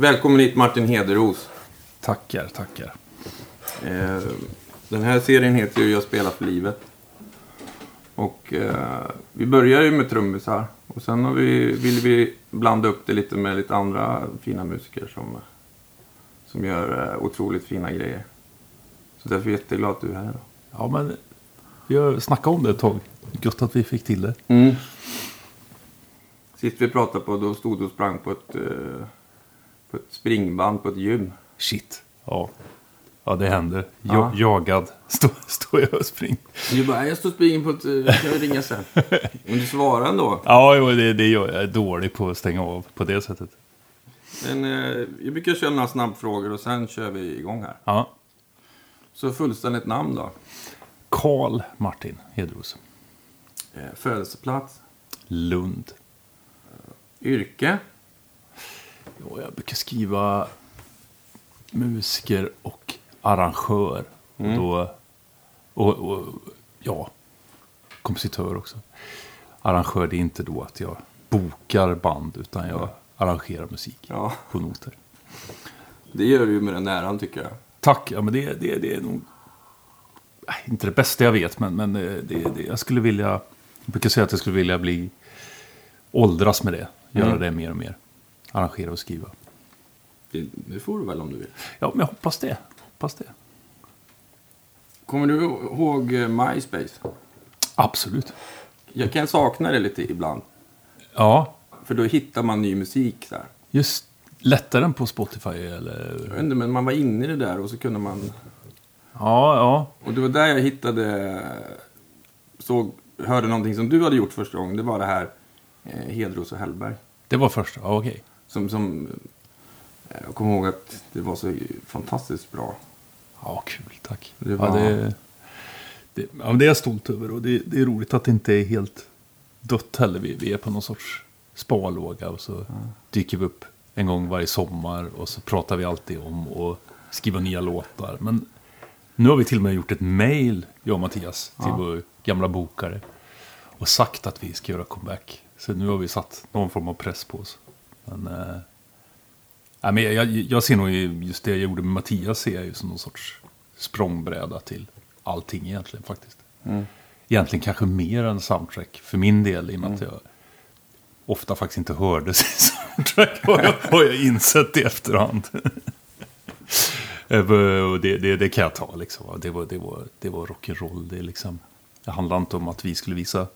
Välkommen hit Martin Hederos. Tackar, tackar. Eh, den här serien heter ju Jag spelar för livet. Och eh, vi börjar ju med trummisar. Och sen har vi, vill vi blanda upp det lite med lite andra fina musiker som, som gör eh, otroligt fina grejer. Så därför är jag jätteglad att du är här idag. Ja, men vi har snackat om det ett tag. Gött att vi fick till det. Mm. Sist vi pratade på, då stod du och sprang på ett, eh, på ett springband på ett gym. Shit. Ja, ja det händer. Ja. Ja. Jagad står står jag och springer. Du bara, jag står och springer på ett... eh, Kan jag ringa sen? Men du svarar ändå. Ja, jo, det, det jag. Jag är dålig på att stänga av på det sättet. Men eh, jag brukar köra några snabbfrågor och sen kör vi igång här. Ja. Så fullständigt namn då? Karl Martin Hedros. Eh, födelseplats? Lund. Yrke? Ja, jag brukar skriva musiker och arrangör. Och, då, och, och ja, kompositör också. Arrangör det är inte då att jag bokar band utan jag arrangerar musik Ja, på noter. det gör du ju med den äran tycker jag. Tack, ja men det, det, det är nog inte det bästa jag vet men, men det, det, det, jag skulle vilja, jag brukar säga att jag skulle vilja bli åldras med det. Göra Mm. det mer och mer. Arrangera och skriva. Det, det får du väl om du vill. Ja, men jag hoppas det. Hoppas det. Kommer du ihåg eh, MySpace? Absolut. Jag kan sakna det lite ibland. Ja, För då hittar man ny musik där. just lättare än på Spotify eller? Jag vet inte, men man var inne i det där och så kunde man... Ja, ja. Och det var där jag hittade... Såg, hörde någonting som du hade gjort första gången. Det var det här eh, Hedros och Hellberg. Det var första. Ja, okej. Som, som... eh, Jag kommer ihåg att det var så fantastiskt bra. Ja, kul. Tack. Det var- ja, det, det, ja, det är jag stolt över och det, det är roligt att det inte är helt dött heller. Vi, vi är på någon sorts sparlåga och så dyker vi upp en gång varje sommar och så pratar vi alltid om att skriva nya låtar. Men nu har vi till och med gjort ett mail, jag och Mattias, till Ja. vår gamla bokare och sagt att vi ska göra comeback. Så nu har vi satt någon form av press på oss. Men, nej, men jag, jag, ser nog just det jag gjorde med Mattias ser jag ju som någon sorts språngbräda till allting egentligen faktiskt. Egentligen kanske mer än soundtrack för min del i och med att jag ofta faktiskt inte hörde sin soundtrack. Har jag, har jag insett i efterhand. Eh, det, det, det kan jag ta liksom. Det var, det var, det var rock'n'roll. Det, liksom, det handlade inte om att vi skulle visa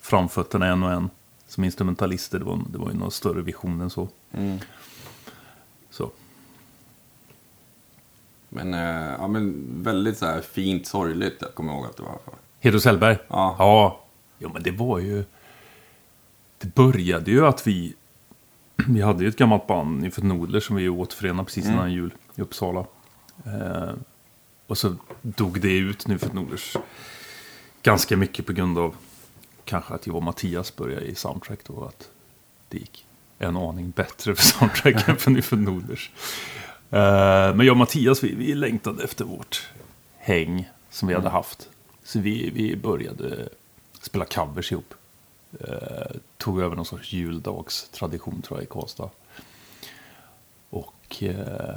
framfötterna en och en som instrumentalister. Det var, det var ju någon större vision än så. Så. Men, eh, ja, men väldigt så här fint sorgligt. Jag kommer ihåg att det var. Hedros Hellberg? Ja. ja. Jo, men det var ju... Det började ju att vi... Vi hade ju ett gammalt band, Nyfet Nodler, som vi återförenade precis innan jul i Uppsala. Eh, och så dog det ut Nyfet Nodlers ganska mycket på grund av kanske att jag och Mattias började i soundtrack då. Att det gick en aning bättre för soundtracken för Nyfet Nodlers. Eh, men jag och Mattias, vi, vi längtade efter vårt häng som vi hade haft. Så vi, vi började spela covers ihop. Eh, tog över någon sorts juldagstradition tror jag i Karlstad. Och, eh,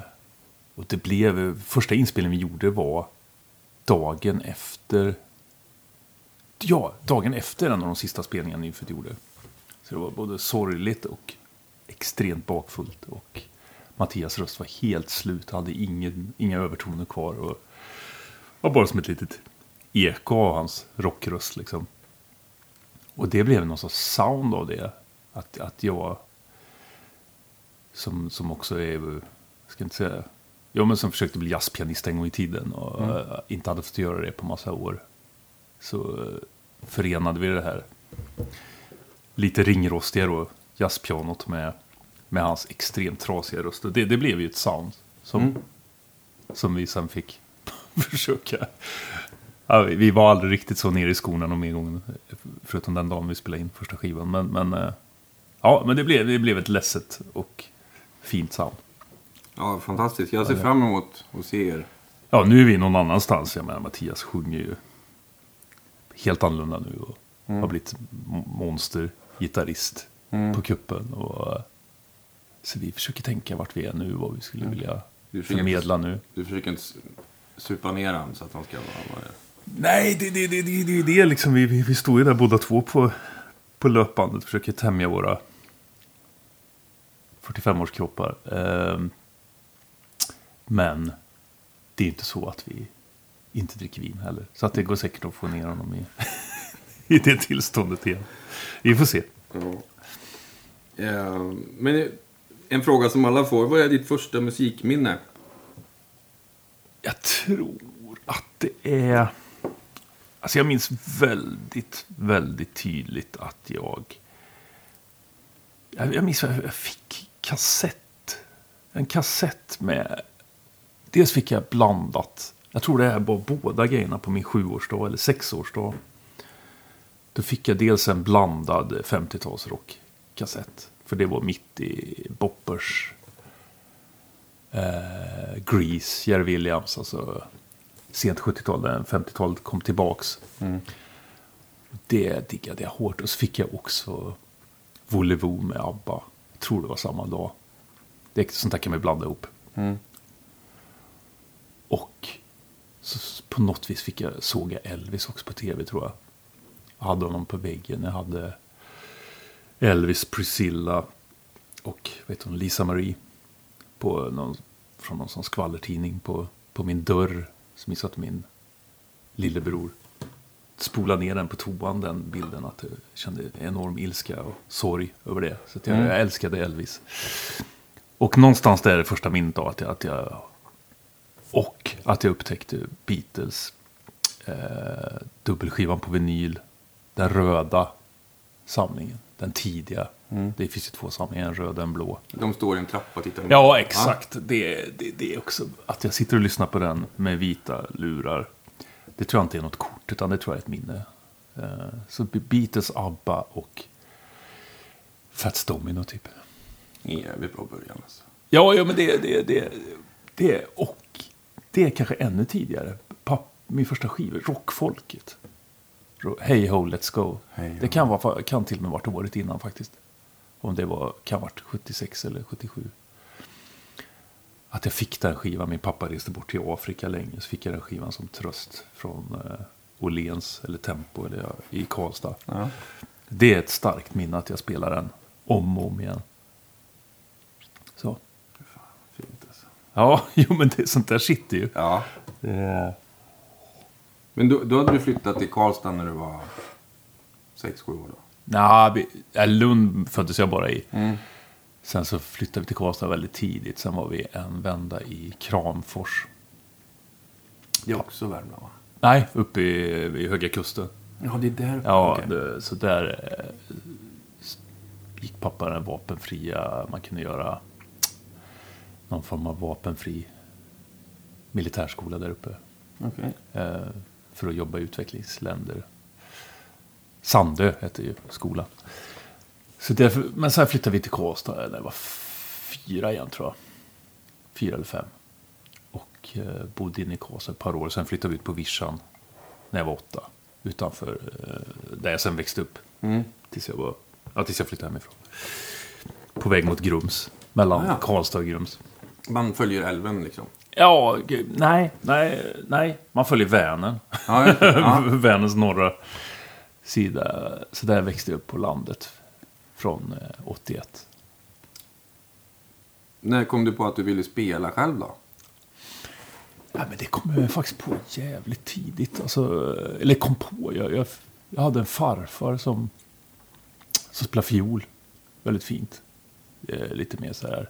och det blev, första inspelningen vi gjorde var dagen efter, ja, dagen efter en av de sista spelningarna Nymfet gjorde. Så det var både sorgligt och extremt bakfullt. Och Mattias röst var helt slut, hade ingen, inga övertoner kvar. Och var bara som ett litet eko av hans rockröst liksom. Och det blev någon sorts sound av det. Att, att jag, som, som också är, ska inte säga, ja men som försökte bli jazzpianist en gång i tiden och eh, inte hade fått göra det på massa år. Så eh, förenade vi det här lite ringrostiga då, jazzpianot med, med hans extremt trasiga röst. Det, det blev ju ett sound som, som vi sen fick försöka. Ja, vi- vi var aldrig riktigt så nere i skorna någon mer gång. Förutom den dagen vi spelade in första skivan. Men, men, eh, ja, men det, blev, det blev ett ledset och fint sound. Ja, fantastiskt. Jag ser fram emot att se er. Ja, nu är vi någon annanstans. Jag menar, Mattias sjunger ju helt annorlunda nu. Och har blivit m- monster, gitarrist på kuppen. Och, Så vi försöker tänka vart vi är nu, vad vi skulle vilja Du försöker förmedla nu. Du försöker inte supa ner han så att han ska vara... Nej, det är det, det, det, det, det liksom, vi, vi, vi står ju där båda två på, på löpbandet och försöker tämja våra 45-årskroppar. Ehm, men det är inte så att vi inte dricker vin heller. Så att det går säkert att få ner honom i, i det tillståndet igen. Vi får se. Ja. Eh, Men en fråga som alla får. Vad är ditt första musikminne? Jag tror att det är... Alltså jag minns väldigt, väldigt tydligt att jag... Jag, jag minns att jag fick kassett. En kassett med... Dels fick jag blandat. Jag tror det är bara båda grejerna på min sjuårsdag eller sexårsdag. Då fick jag dels en blandad 50-talsrock-kassett. För det var mitt i Boppers eh, Grease, Jerry Williams, alltså sent 70-tal, där 50-talet kom tillbaks. Det diggade jag hårt. Och så fick jag också Volevo med ABBA. Jag tror det var samma dag. Det, sånt där kan man blanda ihop. Mm. Och så på något vis fick jag, såg jag Elvis också på tv tror jag. Jag hade honom på väggen. Jag hade Elvis, Priscilla och vet hon, Lisa Marie. På någon, från någon sån skvallertidning på, på min dörr. Som jag satt min lillebror. Spola ner den på toan, den bilden. Att jag kände enorm ilska och sorg över det. Så jag, Mm. jag älskade Elvis. Och någonstans där är det första minnet av att jag, att jag och att jag upptäckte Beatles eh, dubbelskivan på vinyl. Den röda samlingen. Den tidiga. Mm. Det finns ju två samlingar, en röd och en blå. De står i en trappa och tittar. Ja, exakt. Det, det, det är också att jag sitter och lyssnar på den med vita lurar. Det tror jag inte är något kort, utan det tror jag är ett minne. Eh, Så Beatles, ABBA och Fats Domino typ. Jävligt bra början alltså. Ja, ja men det, det, det, det och det är kanske ännu tidigare. Papp, min första skiva, Rockfolket. Ro- Hey ho, let's go. Hey det kan, vara, kan till och med varit året innan faktiskt. Om det var, kan varit 76 eller 77. Att jag fick den skivan, min pappa reste bort till Afrika länge, så fick jag den skivan som tröst från eh, Åhléns eller Tempo eller, i Karlstad. Ja. Det är ett starkt minne att jag spelar den om och om igen. Så. Fint alltså. Ja, jo men det, sånt där sitter ju. Ja. Det, Men då, då hade du flyttat till Karlstad när du var 6-7 år då? Vi- ja, Lund föddes jag bara i. Mm. Sen så flyttade vi till Karlstad väldigt tidigt. Sen var vi en vända i Kramfors. Det är också Värmland va? Nej, uppe i, vid Höga Kusten. Ja, det är där. Ja, Okej. det, så där eh, gick pappa den vapenfria. Man kunde göra någon form av vapenfri militärskola där uppe. Okej. eh, för att jobba i utvecklingsländer. Sandö hette ju skolan. Så därför, men sen flyttade vi till Karlstad när jag var fyra igen tror jag. Fyra eller fem. Och eh, bodde inne i Karlstad ett par år. Sen flyttade vi ut på Vischan när jag var åtta. Utanför eh, där jag sen växte upp. Mm. Tills jag, var, ja, tills jag flyttade hemifrån. På väg mot Grums. Mellan Ah, ja. Karlstad och Grums. Man följer älven liksom. Ja, nej, nej, nej. Man följer Vänern. Ja, ja. ja. Vänerns norra sida. Så där växte jag upp på landet. Från eh, 81. När kom du på att du ville spela själv då? Ja, men det kom jag faktiskt på jävligt tidigt. Alltså, eller kom på. Jag, jag, jag hade en farfar som, som spelade fiol. Väldigt fint. Eh, lite mer så här.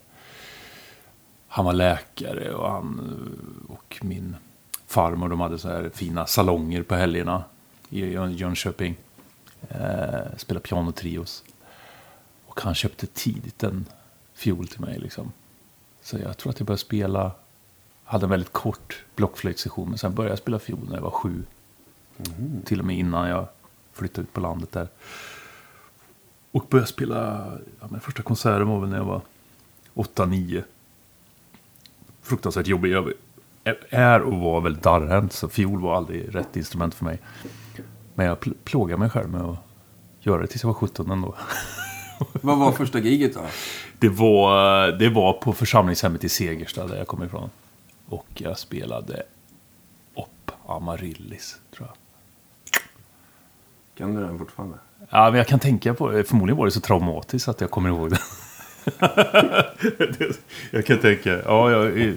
Han var läkare och han och min farmor de hade så här fina salonger på helgerna i Jön- Jönköping. Eh, spelade pianotrios. Och han köpte tidigt en fiol till mig liksom. Så jag tror att jag började spela hade en väldigt kort blockflöjtssession. Men sen började jag spela fiol när jag var sju. Till och med innan jag flyttade ut på landet där. Och började spela, ja, första konserten var väl när jag var åtta, nio. Fruktansvärt jobbig. Jag är och var väldigt darrhänt. Så fiol var aldrig rätt instrument för mig. Men jag pl- plågade mig själv med att göra det tills jag var 17 ändå. Vad var första giget då? Det var, det var på församlingshemmet i Segersta där jag kommer ifrån. Och jag spelade upp Amaryllis, tror jag. Kan du den fortfarande? Ja, men jag kan tänka på det. Förmodligen var det så traumatiskt att jag kommer ihåg det. jag kan tänka, ja, jag,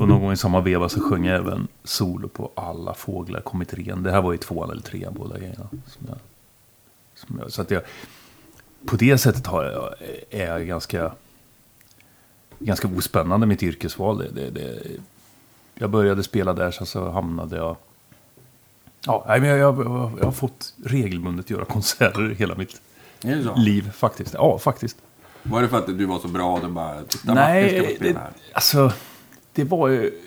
och någon gång i samma veva så sjöng jag även solo på Alla fåglar kommit ren. Det här var ju tvåan eller trean båda grejerna. Som jag, som jag, så att jag, på det sättet har jag, är jag ganska, ganska ospännande mitt yrkesval. Det, det, det, jag började spela där, sen så hamnade jag... Ja, men jag, jag, jag har fått regelbundet göra konserter hela mitt liv faktiskt. Ja, faktiskt. Var det för att du var så bra och du bara... Titta, Martin ska Nej, det, här. alltså det var ju...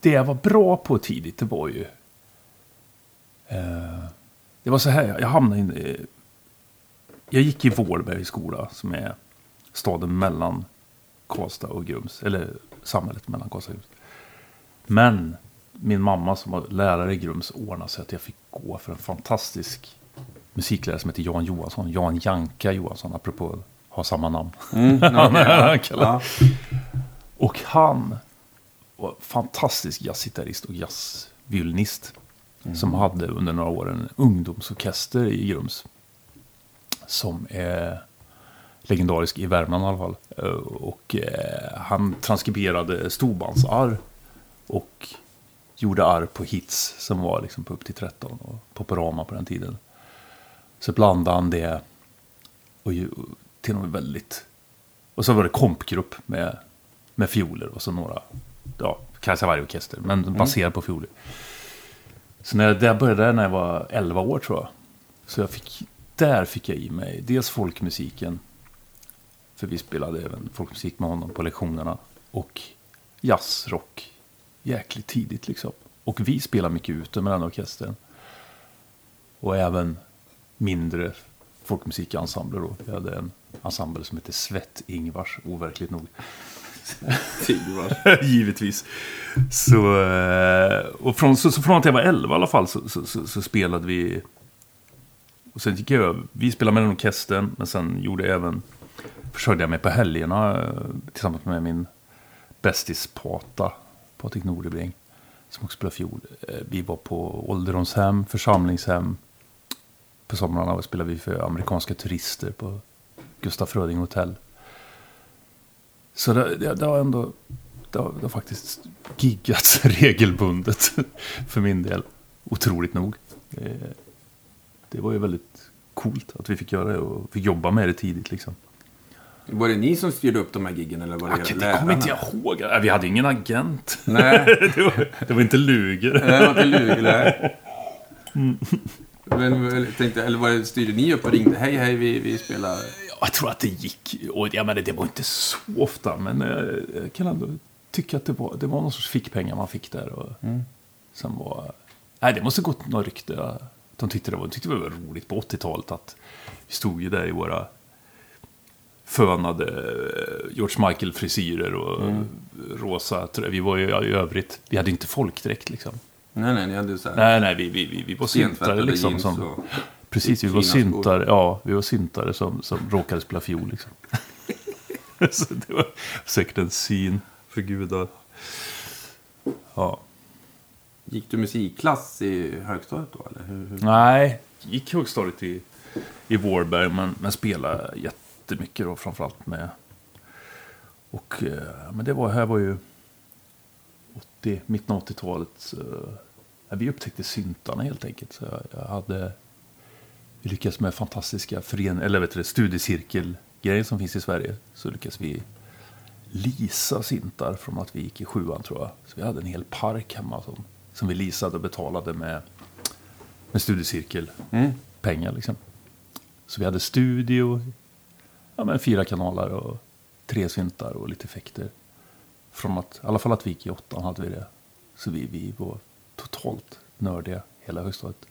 Det jag var bra på tidigt, det var ju... Eh, det var så här, jag hamnade in... Eh, jag gick i Vårberg skola, som är staden mellan Karlstad och Grums. Eller samhället mellan Karlstad och Grums. Men min mamma som var lärare i Grums ordnade så att jag fick gå för en fantastisk musiklärare som heter Jan Johansson. Jan Janka Johansson, apropå att ha samma namn. Mm, Han ja. Och han var fantastisk jazzgitarrist och jazzviolinist. Som hade under några år en ungdomsorkester i Grums. Som är legendarisk i Värmland i alla fall. Eh, Och eh, han transkriberade storbandsarr. Och gjorde arr på hits som var liksom på upp till 13 och Poporama på den tiden. Så blandade han det och till något väldigt... Och så var det kompgrupp med, med fioler och så några, ja, kanske varje orkester, men baserad på fioler. Så när jag, där började jag när jag var 11 år tror jag. Så jag fick, där fick jag i mig dels folkmusiken. För vi spelade även folkmusik med honom på lektionerna. Och jazz, rock. Jäkligt tidigt liksom. Och vi spelade mycket ute med den orkestern. Och även mindre folkmusikensembler då. Vi hade en ensemble som hette Svett-Ingvars, overkligt nog. Givetvis. Så, eh, och från, så, så från att jag var 11 i alla fall så, så, så, spelade vi... Och sen gick jag över. Vi spelade med den orkestern, men sen gjorde jag även... Försörjde jag mig på helgerna eh, tillsammans med min bästis Pata, Patrik Nordebring. Som också spelade fiol. Eh, Vi var på ålderdomshem, församlingshem. På somrarna spelade vi för amerikanska turister på Gustaf Fröding hotell. Så det, det, det har ändå det har, det har faktiskt giggats regelbundet för min del. Otroligt nog. Det, det var ju väldigt coolt att vi fick göra det och fick jobba med det tidigt liksom. Var det ni som styrde upp de här giggen eller var det Jag, era det kommer inte jag ihåg. Nej, Vi hade ingen agent. Nej, det, var, det var inte Luger. det var inte Lugelä. Men jag tänkte, eller var det, styrde ni upp och ringde? Hej, hej, vi, vi spelar... Jag tror att det gick. Och jag menar, det var inte så ofta. Men eh, jag kan ändå tycka att det var, det var någon sorts fickpengar man fick där. Och Som var... Nej, det måste gått några rykte. De tyckte det var, de tyckte det var roligt på 80-talet att vi stod ju där i våra fönade eh, George Michael-frisyrer och rosa tröjor. Vi var ju i övrigt, vi hade inte folkdräkt liksom. Nej, nej, ni hade så här... Nej, nej, vi, vi, vi, vi var syntare liksom. Som, och- Precis, vi var syntare, ja, vi var syntare som, som råkade spela fiol liksom. Så det var säkert en syn för gudar. Ja. Gick du musikklass i högstadiet då? Eller hur, hur? Nej, gick högstadiet i, i Vårberg, men, men spelade jättemycket då, framförallt med... Och, eh, men det var, här var ju 80, mitten av 80-talet. Eh, vi upptäckte syntarna helt enkelt. Så jag, jag hade... Vi lyckades med fantastiska fören, eller vet du, det, studiecirkelgrejer som finns i Sverige. Så lyckades vi leasa sintar från att vi gick i sjuan tror jag. Så vi hade en hel park hemma som, som vi leasade och betalade med, med studiecirkelpengar. Mm. Liksom. Så vi hade studio, ja, men fyra kanaler och tre syntar och lite effekter. Från att, i alla fall att vi gick i åttan hade vi det. Så vi, vi var totalt nördiga hela högstadiet.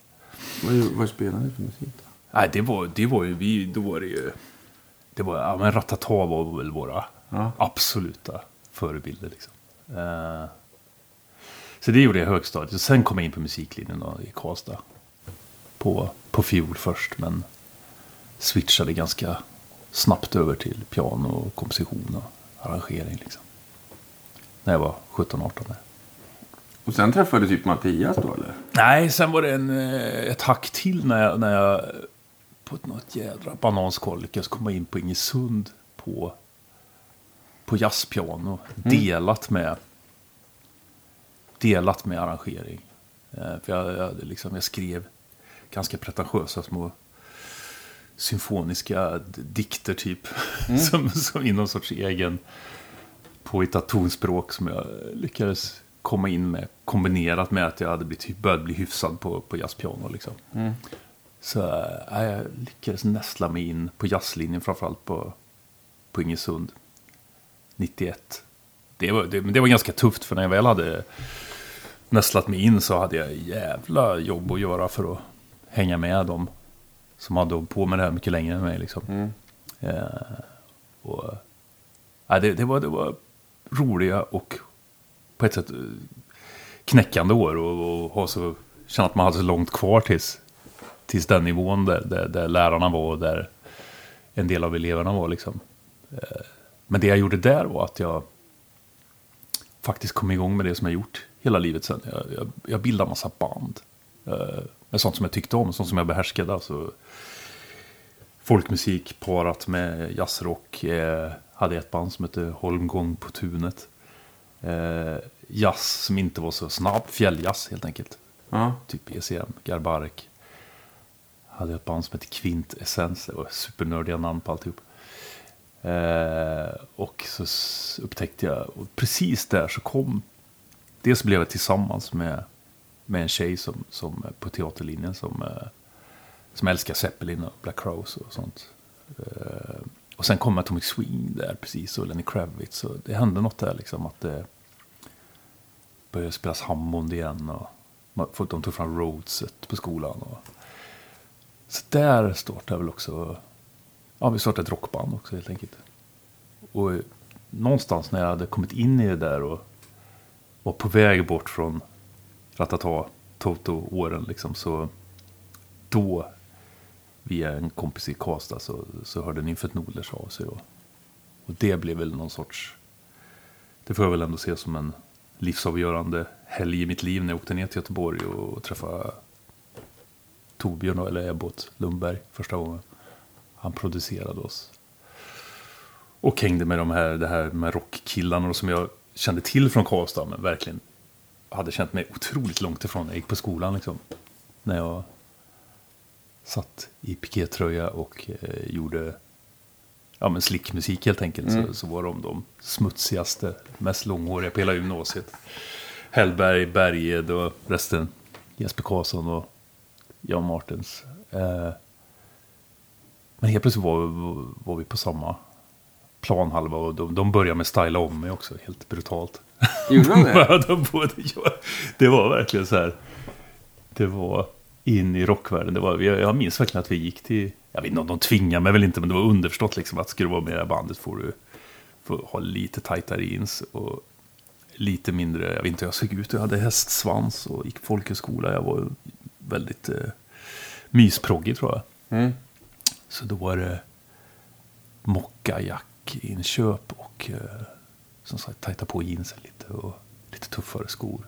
Vad, vad spelade ni för musik då? Nej, det var, det var ju, vi, då var det ju, det var, ja men Ratata var väl våra Ja. absoluta förebilder liksom. Eh, så det gjorde jag i högstadiet. Och sen kom jag in på musiklinjen då, i Karlstad. På, på fiol först, men switchade ganska snabbt över till piano, och komposition och arrangering. Liksom. När jag var 17-18. där. Och sen träffade du typ Mattias då eller? Nej, sen var det en, eh, ett hack till när jag, när jag på något jädra bananskal lyckades komma in på Ingesund på, på jazzpiano. Delat med delat med arrangering. Eh, för jag, jag, liksom, jag skrev ganska pretentiösa små symfoniska dikter typ. som, som i någon sorts egen påhittat tonspråk som jag lyckades komma in med. Kombinerat med att jag hade blivit, börjat bli hyfsad på, på jazzpiano. Liksom. Så äh, jag lyckades nästla mig in på jazzlinjen framförallt på, på Ingesund. 91. Det var, det, men det var ganska tufft för när jag väl hade nästlat mig in så hade jag jävla jobb att göra för att hänga med dem som hade hållit på med det här mycket längre än mig. Liksom. Eh, och, ja, det, det, var, det var roliga och på ett sätt eh, knäckande år och, och ha så, känna att man hade så långt kvar tills, tills den nivån där, där, där lärarna var och där en del av eleverna var. Liksom. Eh, men det jag gjorde där var att jag faktiskt kom igång med det som jag gjort hela livet sen. Jag, jag, jag bildade massa band. Eh, med sånt som jag tyckte om, sånt som jag behärskade. Alltså, folkmusik parat med jazzrock. Jag hade ett band som hette Holmgång på tunet. Eh, jazz som inte var så snabb, fjälljazz helt enkelt. Ja. Typ ECM, Garbarek. Hade ett band som hette Kvintessens, det var supernördiga namn på alltihop. Eh, och så upptäckte jag, och precis där så kom, dels blev jag tillsammans med, med en tjej som, som på teaterlinjen som, eh, som älskar Zeppelin och Black Crowes och sånt. Eh, och sen kom Atomic Swing där precis och Lenny Kravitz. Så det hände något där liksom att det började spelas Hammond igen. Och de tog fram Rhodeset på skolan. Och, så där startade jag väl också, ja vi startade ett rockband också helt enkelt. Och någonstans när jag hade kommit in i det där och var på väg bort från Ratata, Toto-åren liksom så då via en kompis i Karlstad så, så hörde Nymfet Nodlers av sig. Och, och det blev väl någon sorts, det får jag väl ändå se som en livsavgörande helg i mitt liv när jag åkte ner till Göteborg och, och träffade Torbjörn, eller Ebbot Lundberg första gången. Han producerade oss. Och hängde med de här, det här med rockkillarna som jag kände till från Karlstad, men verkligen hade känt mig otroligt långt ifrån när jag gick på skolan. Liksom, när jag satt i pikétröja och eh, gjorde ja, men slickmusik helt enkelt. Så, så var de de smutsigaste, mest långhåriga på hela gymnasiet. Hellberg, Berged och resten Jesper Karlsson och Jan Martens. Eh, men helt plötsligt var, var vi på samma planhalva och de, de började med styla om mig också, helt brutalt. Gjorde de det? De det var verkligen så här. Det var in i rockvärlden. Det var, jag, jag minns verkligen att vi gick till, jag vet inte om de tvingade mig väl inte, men det var underförstått liksom att ska du vara med i det här bandet får du får ha lite tajtare jeans och lite mindre, jag vet inte hur jag såg ut, jag hade hästsvans och gick på folkhögskola. Jag var väldigt eh, mysproggig tror jag. Mm. Så då var det mockajackinköp och eh, som sagt tajta på jeansen lite och lite tuffare skor.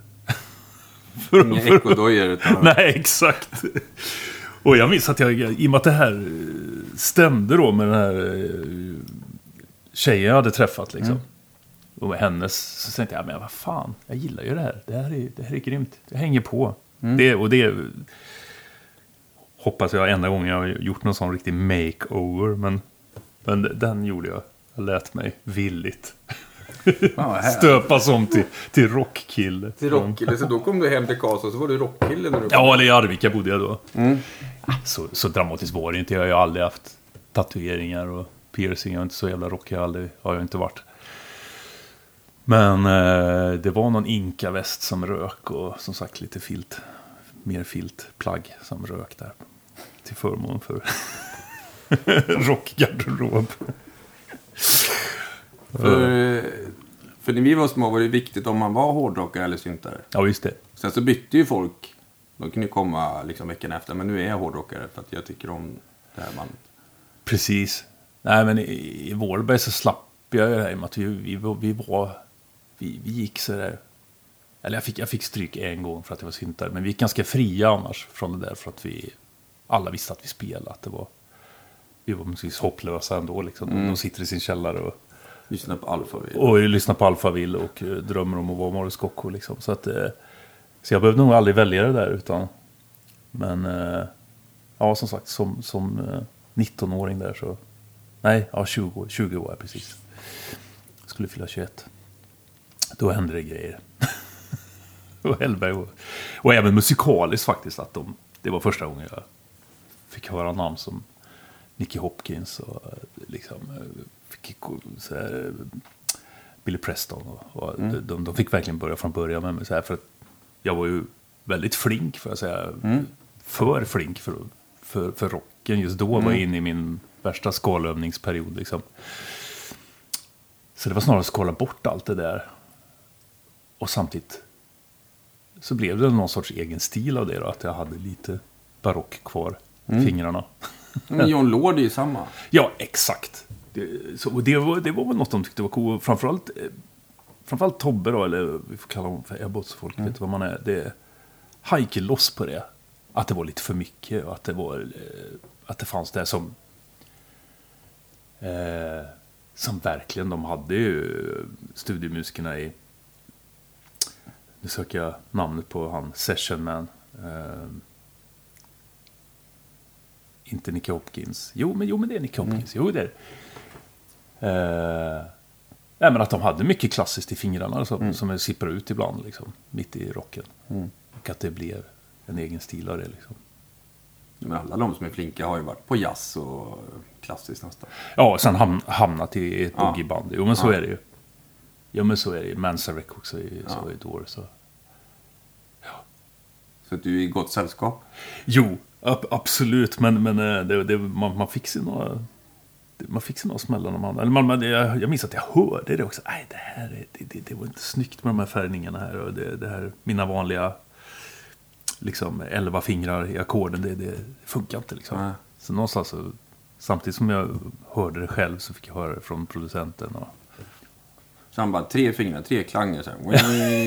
För- Inga ekodojor utan... Nej, exakt. Och jag minns att jag, i och med att det här eh, stämde då med den här eh, tjejen jag hade träffat liksom. Och med hennes, så tänkte jag, men vad fan, jag gillar ju det här. Det här är, det här är grymt. Det hänger på. Det, och det hoppas jag enda gången jag har gjort någon sån riktig makeover. Men, men den gjorde jag. Jag lät mig villigt. stöpas om till, till rockkille. Till rockkille. Så då kom du hem till Karlstad och så var du rockkille när du kom. Ja, eller i Arvika bodde jag då. Så, så dramatiskt var det inte. Jag har ju aldrig haft tatueringar och piercing. Jag är inte så jävla rockig. Jag har, aldrig, har jag inte varit. Men eh, det var någon inka-väst som rök och som sagt lite filt. Mer filtplagg som rök där. Till förmån för rockgarderob. För, för när vi var små var det viktigt om man var hårdrockare eller syntare. Ja, just det. Sen så bytte ju folk. De kunde ju komma liksom veckan efter. Men nu är jag hårdrockare för att jag tycker om det här bandet. Precis. Nej, men i, i Vårberg så slapp jag det här i och med att vi, vi, vi var... Vi, vi gick så där... Eller jag fick, jag fick stryk en gång för att jag var syntare. Men vi gick ganska fria annars från det där för att vi... Alla visste att vi spelade. Att det var... Vi var precis hopplösa ändå liksom. De sitter i sin källare och, Lyssna på Alphaville. och lyssnar på Alphaville och eh, drömmer om att vara Morris Gocko liksom. Så att... Eh, så jag behövde nog aldrig välja det där utan... Men... Eh, ja, som sagt, som, som 19-åring där så... Nej, ja, 20, 20 var jag precis. Skulle fylla 21. Då hände det grejer. och Hellberg och, och även musikaliskt faktiskt. Att de, det var första gången jag fick höra namn som Nicky Hopkins och liksom... Fick, så här, Billy Preston. Och, och de, de fick verkligen börja från början med mig. Så här, för att jag var ju väldigt flink, får jag säga. För flink för, för, för rocken. Just då var jag inne i min värsta skalövningsperiod. Liksom. Så det var snarare att skala bort allt det där. Och samtidigt så blev det någon sorts egen stil av det då. Att jag hade lite barock kvar i fingrarna. Men John Lord är ju samma. Ja, exakt. Det, så, och det, var, det var väl något de tyckte var coolt. Framförallt, eh, framförallt Tobbe då, eller vi får kalla honom för Ebbot, så folk vet vad man är. Det han gick loss på det. Att det var lite för mycket och att det var... Eh, att det fanns det som... Eh, som verkligen, de hade ju studiemusikerna i... Nu söker jag namnet på han, Session Man. Eh, inte Nicky Hopkins. Jo, men, jo, men det är Nicky Hopkins. Jo, det är det. Eh, men att de hade mycket klassiskt i fingrarna som, som sipprar ut ibland, liksom, mitt i rocken. Och att det blev en egen stil av det. Liksom. Men alla de som är flinka har ju varit på jazz och klassiskt nästan. Ja, och sen ham hamnat i ett Ja. boogieband. Jo, men så Ja. är det ju. Jo, men så är det ju. Manzarek också i, så Ja. i Doors. Så. Så att du är i gott sällskap. Jo, absolut. Men, men eh, det, det, man, man fick sig några... Man fick sig några smällar man... Eller man, man, jag, jag minns att jag hörde det också. Nej, det här är, det, det, det var inte snyggt med de här färgningarna här. Och det, det här, mina vanliga... Liksom elva fingrar i ackorden, det, det funkar inte liksom. Nej. Så någonstans så... Samtidigt som jag hörde det själv så fick jag höra det från producenten. Och, Så han bara, tre fingrar, tre klanger. Så här.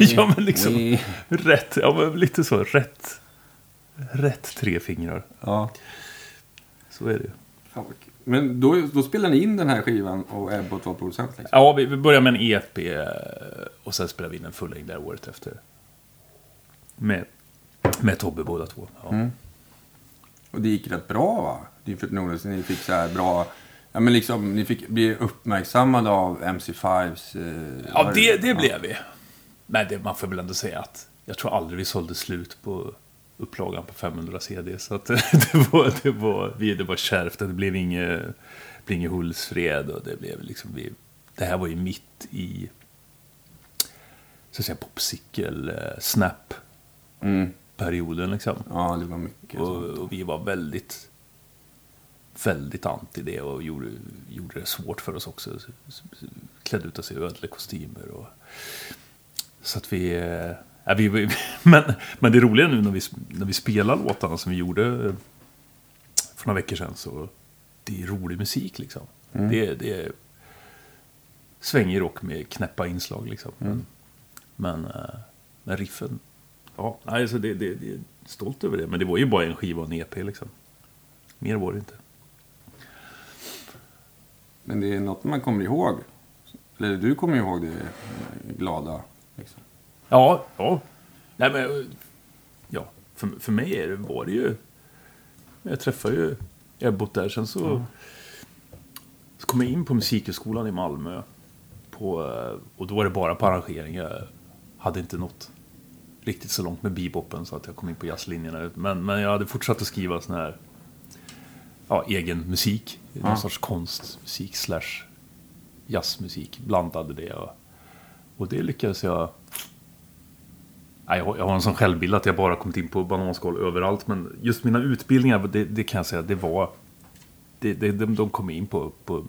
ja, men liksom... Rätt, ja men lite så. Rätt. Rätt tre fingrar. Ja. Så är det ju. Men då, då spelade ni in den här skivan och Ebbot var producent liksom? Ja, vi, vi börjar med en EP eh, och sen spelar vi in en fullängdare året efter. Med, med Tobbe båda två. Ja. Mm. Och det gick rätt bra va? Ni fick så här bra... Ja men liksom, ni fick bli uppmärksammade av MC5s... Eh, ja, var det, det blev vi. Men det, man får väl ändå säga att jag tror aldrig vi sålde slut på upplagan på 500 CD. Så att det, var, det, var, vi, det var kärvt. Det blev inget, blev inget Hultsfred. Och det, blev liksom, vi, det här var ju mitt i så att säga, popsicle, eh, snap Mm. perioden liksom. Ja, det var mycket Och, och vi var väldigt, väldigt anti det och gjorde, gjorde det svårt för oss också. Klädde ut oss i ödlekostymer och... Så att vi... Ja, vi, vi men, men det roliga nu när vi, när vi spelar låtarna som vi gjorde eh, för några veckor sedan så... Det är rolig musik liksom. Det, det är svängig rock med knäppa inslag liksom. Men, men, eh, men riffen... Ja, alltså det, det, det är stolt över det. Men det var ju bara en skiva och en EP liksom. Mer var det inte. Men det är något man kommer ihåg. Eller du kommer ihåg det glada. Liksom. Ja, ja. Nej, men, ja. För, för mig är det, var det ju... Jag träffade ju Ebbot där. Sen så, så kom jag in på Musikhögskolan i Malmö. På, eh, och då var det bara på arrangering. Jag hade inte nått riktigt så långt med beboppen så att jag kom in på jazzlinjerna. Men, men jag hade fortsatt att skriva sån här ja, egen musik. Någon Ja. sorts konstmusik slash jazzmusik. Blandade det. Och, och det lyckades jag... Jag har jag en sån självbild att jag bara kommit in på bananskal överallt. Men just mina utbildningar, det, det kan jag säga, det var... Det, det, de, de kom in på, på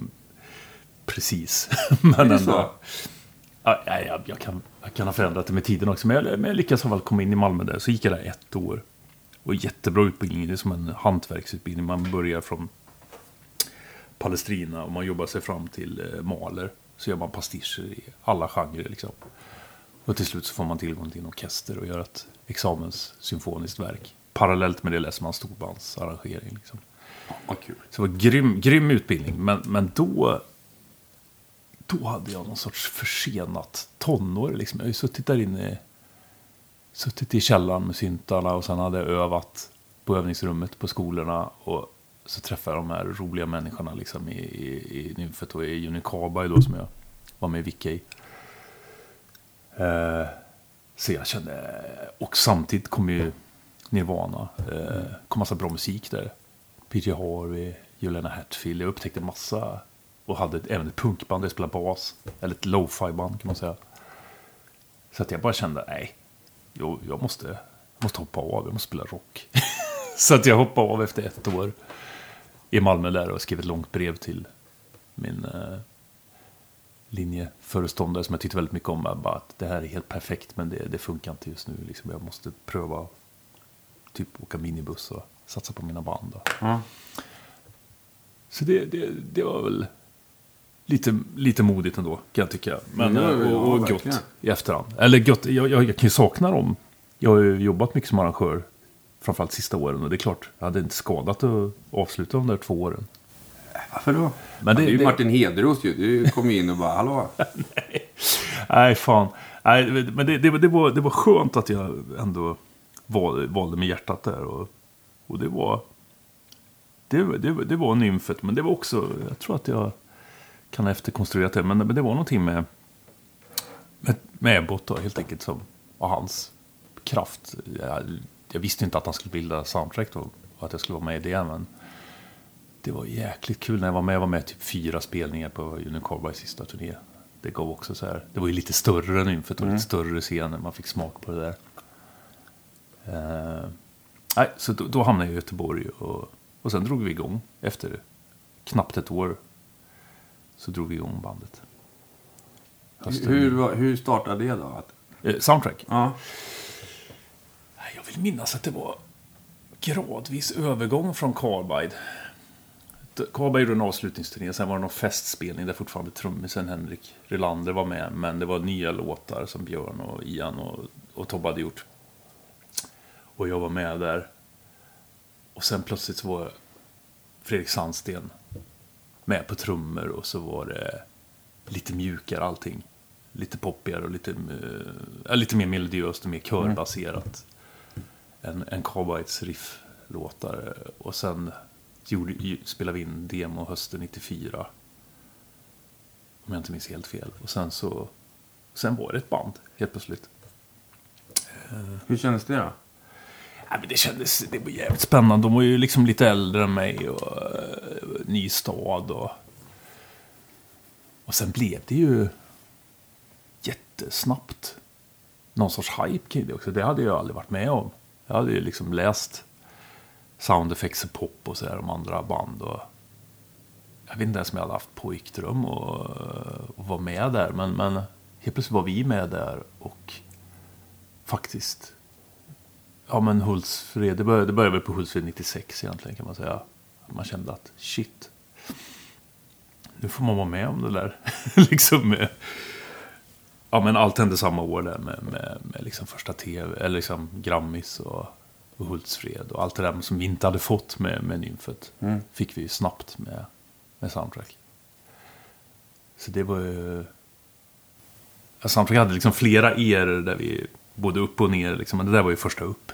precis. men det så? Ja, ja, ja, jag, kan, jag kan ha förändrat det med tiden också. Men jag, men jag lyckades fall komma in i Malmö där. Så gick jag där ett år. Och jättebra utbildning. Det är som en hantverksutbildning. Man börjar från Palestrina och man jobbar sig fram till eh, Mahler. Så gör man pastischer i alla genrer liksom. Och till slut så får man tillgång till en orkester och gör ett examenssymfoniskt verk. Parallellt med det läser man storbandsarrangering. Liksom. Vad kul. Så det var grym, grym utbildning. Men, men då, då hade jag någon sorts försenat tonår. Liksom. Jag har ju suttit där inne, suttit i källaren med syntarna och sen hade jag övat på övningsrummet på skolorna. Och så träffade jag de här roliga människorna liksom, i, i, i Nymfet och i Unicaba då, som jag var med i Vicka i. Eh, så jag kände, och samtidigt kom ju Nirvana, eh, kom massa bra musik där. PJ Harvey, Juliana Hatfield. Jag upptäckte massa och hade ett, även ett punkband där jag spelade bas. Eller ett lo-fi-band kan man säga. Så att jag bara kände, nej, jag, jag måste, måste hoppa av, jag måste spela rock. så att jag hoppade av efter ett år i Malmö där och skrev ett långt brev till min eh, linjeföreståndare som jag tyckte väldigt mycket om. Bara att det här är helt perfekt men det, det funkar inte just nu. Liksom, jag måste pröva typ åka minibuss och satsa på mina band. Ja. Så det, det, det var väl lite, lite modigt ändå, kan jag tycka. Men, väl- och, och ja, gott verkligen. i efterhand. Eller gott, jag, jag, jag kan ju sakna dem. Jag har ju jobbat mycket som arrangör, framförallt sista åren. Och det är klart, jag hade inte skadat att avsluta de där två åren. Varför då? Men det, det- är ju det- Martin Hedros ju. Du kom ju in och bara, hallå? Nej, fan. Nej, men det, det, det, var, det var skönt att jag ändå val, valde med hjärtat där. Och, och det var... Det, det, det var nymfet, men det var också... Jag tror att jag kan ha efterkonstruerat det, men, men det var någonting med... Med, med Ebbot då, helt enkelt, som var hans kraft. Jag, jag visste inte att han skulle bilda soundtrack då, och att jag skulle vara med i det, men... Det var jäkligt kul när jag var med. Jag var med typ fyra spelningar på Unicorn sista turné. Det gav också så här. Det var ju lite större än Nymfet och lite större scener. Man fick smak på det där. Eh, nej, så då, då hamnade jag i Göteborg och, och sen drog vi igång efter knappt ett år. Så drog vi igång bandet. Hösten. Hur, var- hur startade det då? Eh, soundtrack? ja. Jag vill minnas att det var gradvis övergång från Carbide. Carbide gjorde en avslutningsturné, sen var det någon festspelning där fortfarande trummisen Henrik Rylander var med. Men det var nya låtar som Björn och Ian och, och Tobbe hade gjort. Och jag var med där. Och sen plötsligt så var Fredrik Sandsten med på trummor och så var det lite mjukare allting. Lite poppigare och lite, eh, ja, lite mer melodiöst och mer körbaserat. Än, än Carbides rifflåtar. Och sen gjorde, spelade vi in demo hösten 94. Om jag inte minns helt fel. Och sen så... Sen var det ett band helt plötsligt. Hur kändes det då? Ja, men det kändes det var jävligt spännande. De var ju liksom lite äldre än mig och uh, ny stad. Och, och sen blev det ju jättesnabbt någon sorts hype kring det också. Det hade jag aldrig varit med om. Jag hade ju liksom läst sound effects och pop och sådär om andra band. Och jag vet inte ens om jag hade haft pojkdröm och, eh, och vara med där. Men, men helt plötsligt var vi med där och faktiskt Ja men Hultsfred, det började, det började väl på Hultsfred 96 egentligen kan man säga. Man kände att shit. Nu får man vara med om det där. liksom med, Ja men allt hände samma år där med, med, med liksom första tv, eller liksom Grammis och, och Hultsfred. Och allt det där som vi inte hade fått med, med Nymfet. Fick vi ju snabbt med, med soundtrack. Så det var ju... Ja, soundtrack hade liksom flera eror där vi både upp och ner liksom. Men det där var ju första upp.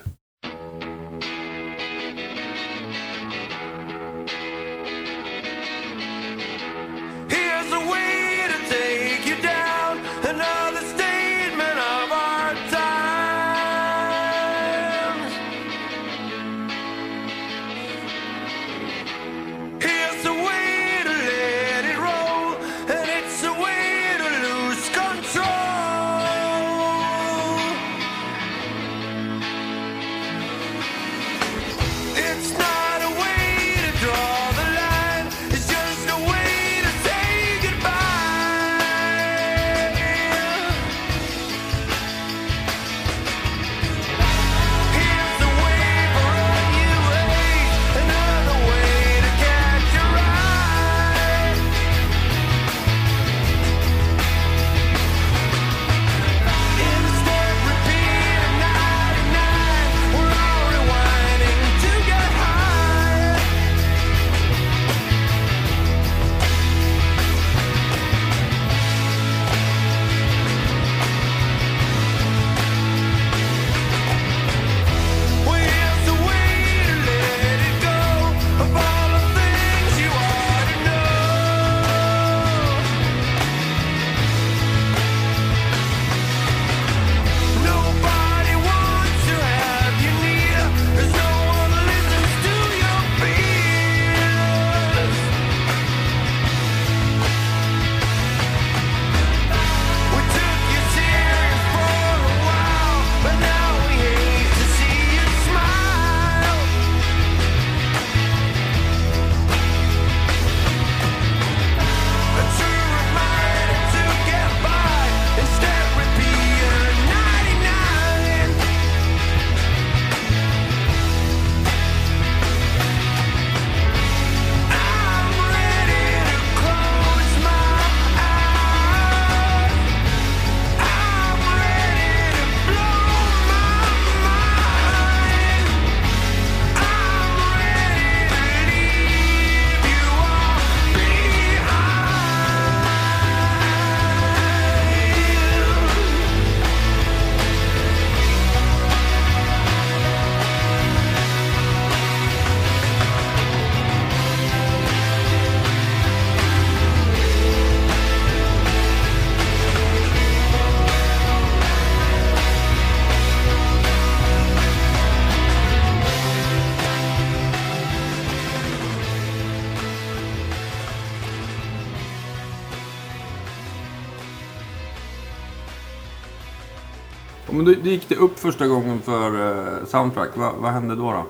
Men då, då gick det upp första gången för eh, Soundtrack. Va, vad hände då, då?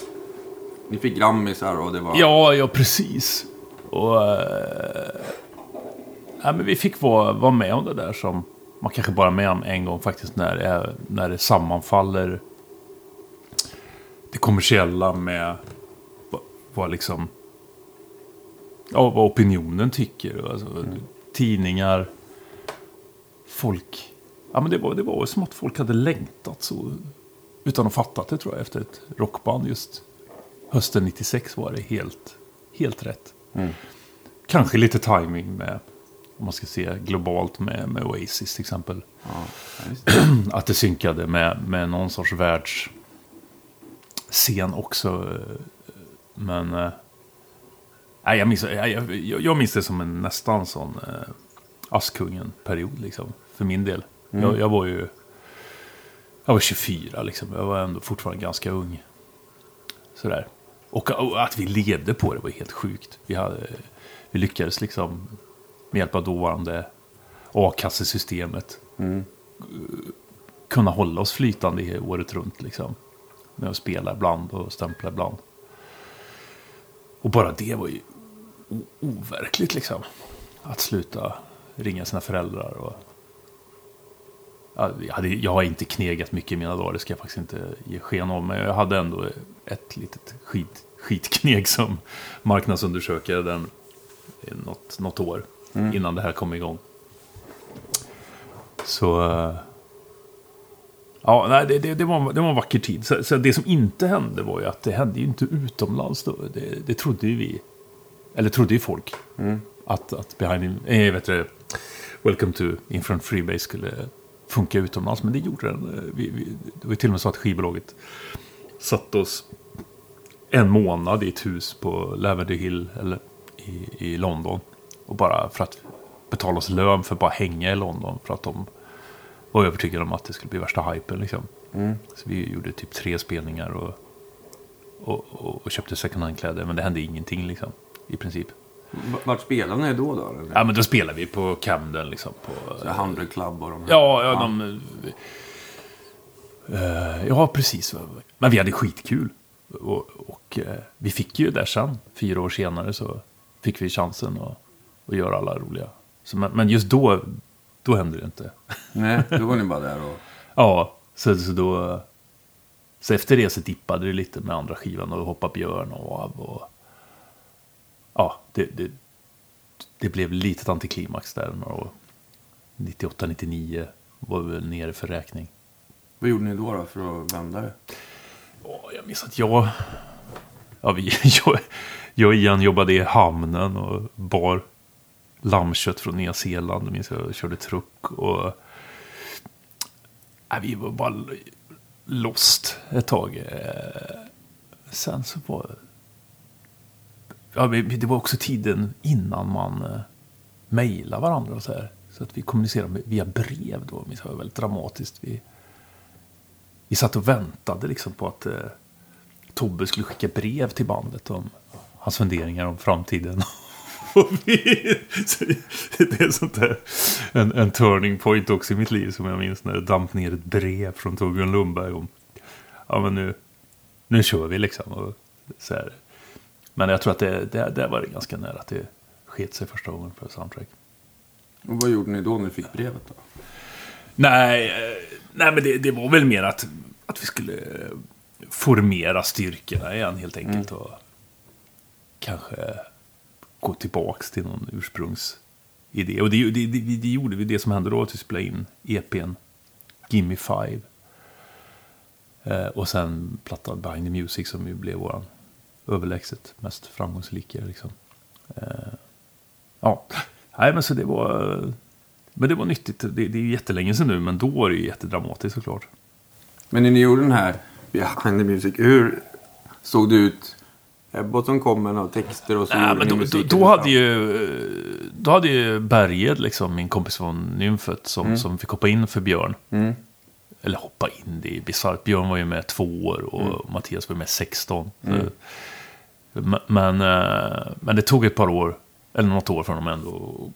Ni fick Grammisar och det var... Ja, ja precis. Och... Eh, ja, men vi fick vara, vara med om det där som man kanske bara är med om en gång faktiskt när det, är, när det sammanfaller det kommersiella med vad, vad liksom... Ja, vad opinionen tycker. Alltså, Tidningar, folk. Ja, men det var, det var som att folk hade längtat så. Utan att fatta det tror jag efter ett rockband just hösten 96 var det helt, helt rätt. Kanske lite timing med, om man ska se globalt med, med Oasis till exempel. Ja, det. Att det synkade med, med någon sorts världsscen också. Men... Nej, jag, minns, jag, jag, minns det som en nästan sån eh, Askungen-period liksom. För min del. Jag, jag var ju... Jag var 24 liksom. Jag var ändå fortfarande ganska ung. Sådär. Och, och att vi levde på det var helt sjukt. Vi, hade, vi lyckades liksom med hjälp av dåvarande a-kassesystemet kunna hålla oss flytande året runt. Liksom. Med att spela ibland och stämpla ibland. Och bara det var ju overkligt liksom. Att sluta ringa sina föräldrar. Och... Ja, Jag, hade, jag har inte knegat mycket i mina dagar, det ska jag faktiskt inte ge sken av. Men jag hade ändå ett litet skit, skitkneg som marknadsundersökare den, något, något år. Innan det här kom igång. Så... eh, Ja, nej, det, det, det, var, det var en vacker tid. Så, så det som inte hände var ju att det hände ju inte utomlands då. Det, det trodde ju vi. Eller trodde ju folk. Att, att behind, eh, vet du, Welcome to Infront Freebase skulle funka utomlands. Men det gjorde den. Eh, Vi, vi, det var till och med så att skivbolaget satte oss en månad i ett hus på Lavender Hill eller i, i London. Och bara för att betala oss lön för att bara hänga i London. För att de var övertygade om att det skulle bli värsta hypen. Liksom. Så vi gjorde typ tre spelningar och, och, och, och köpte second hand-kläder. Men det hände ingenting liksom, i princip. Vart spelade ni då? då eller? Ja, men då spelade vi på Camden liksom. På, Så 100 Club och de här. Ja, ja, de... eh, ja, precis. Men vi hade skitkul. Och, och eh, vi fick ju där sen, fyra år senare, så fick vi chansen att, att göra alla roliga. Så, men, men just då, då hände det inte. Nej, då var ni bara där och... Ja, så, så då... Så efter det så dippade det lite med andra skivan och hoppa björn och av. Och, ja, det, det, det blev litet antiklimax där några år. 98-99 var vi nere för räkning. Vad gjorde ni då, då för att vända det? Åh, jag minns att jag... Ja, vi, jag, jag och Ian jobbade i hamnen och bar lammkött från Nya Zeeland. Jag minns att jag körde truck och... Ja, vi var bara lost ett tag. Eh, Sen så var... Ja, det var också tiden innan man eh, mejlade varandra och så här. Så att vi kommunicerade med- via brev då. Det var väldigt dramatiskt. Vi, vi satt och väntade liksom på att eh, Tobbe skulle skicka brev till bandet om hans funderingar om framtiden. Det är sånt där, en, en turning point också i mitt liv som jag minns när det damp ner ett brev från Torbjörn Lundberg om ja men nu, nu kör vi liksom. Och så här. Men jag tror att det, det, det var det ganska nära att det sket sig första gången för Soundtrack. Och vad gjorde ni då när ni fick brevet då? Nej, eh, nej men det, det var väl mer att, att vi skulle formera styrkorna igen helt enkelt. Och kanske gå tillbaks till någon ursprungsidé. Och det, det, det, det gjorde vi. Det som hände då att vi spelade in EPn Gimme Five. Eh, och sen plattan Behind the Music som ju blev våran överlägset mest framgångsrika. Liksom. Eh, ja, nej men så det var... Men det var nyttigt. Det, det är jättelänge sedan nu, men då var det ju jättedramatiskt såklart. Men när ni gjorde den här Behind the Music, hur såg det ut? Ebbot som kom med några texter och så Nej, men då, då, då, hade ju, då hade ju Berged, liksom, min kompis från Nymfet, som, som fick hoppa in för Björn. Mm. Eller hoppa in, det är bisarrt. Björn var ju med två år och Mattias var med 16. Så, men, men, eh, men det tog ett par år, eller något år för honom ändå.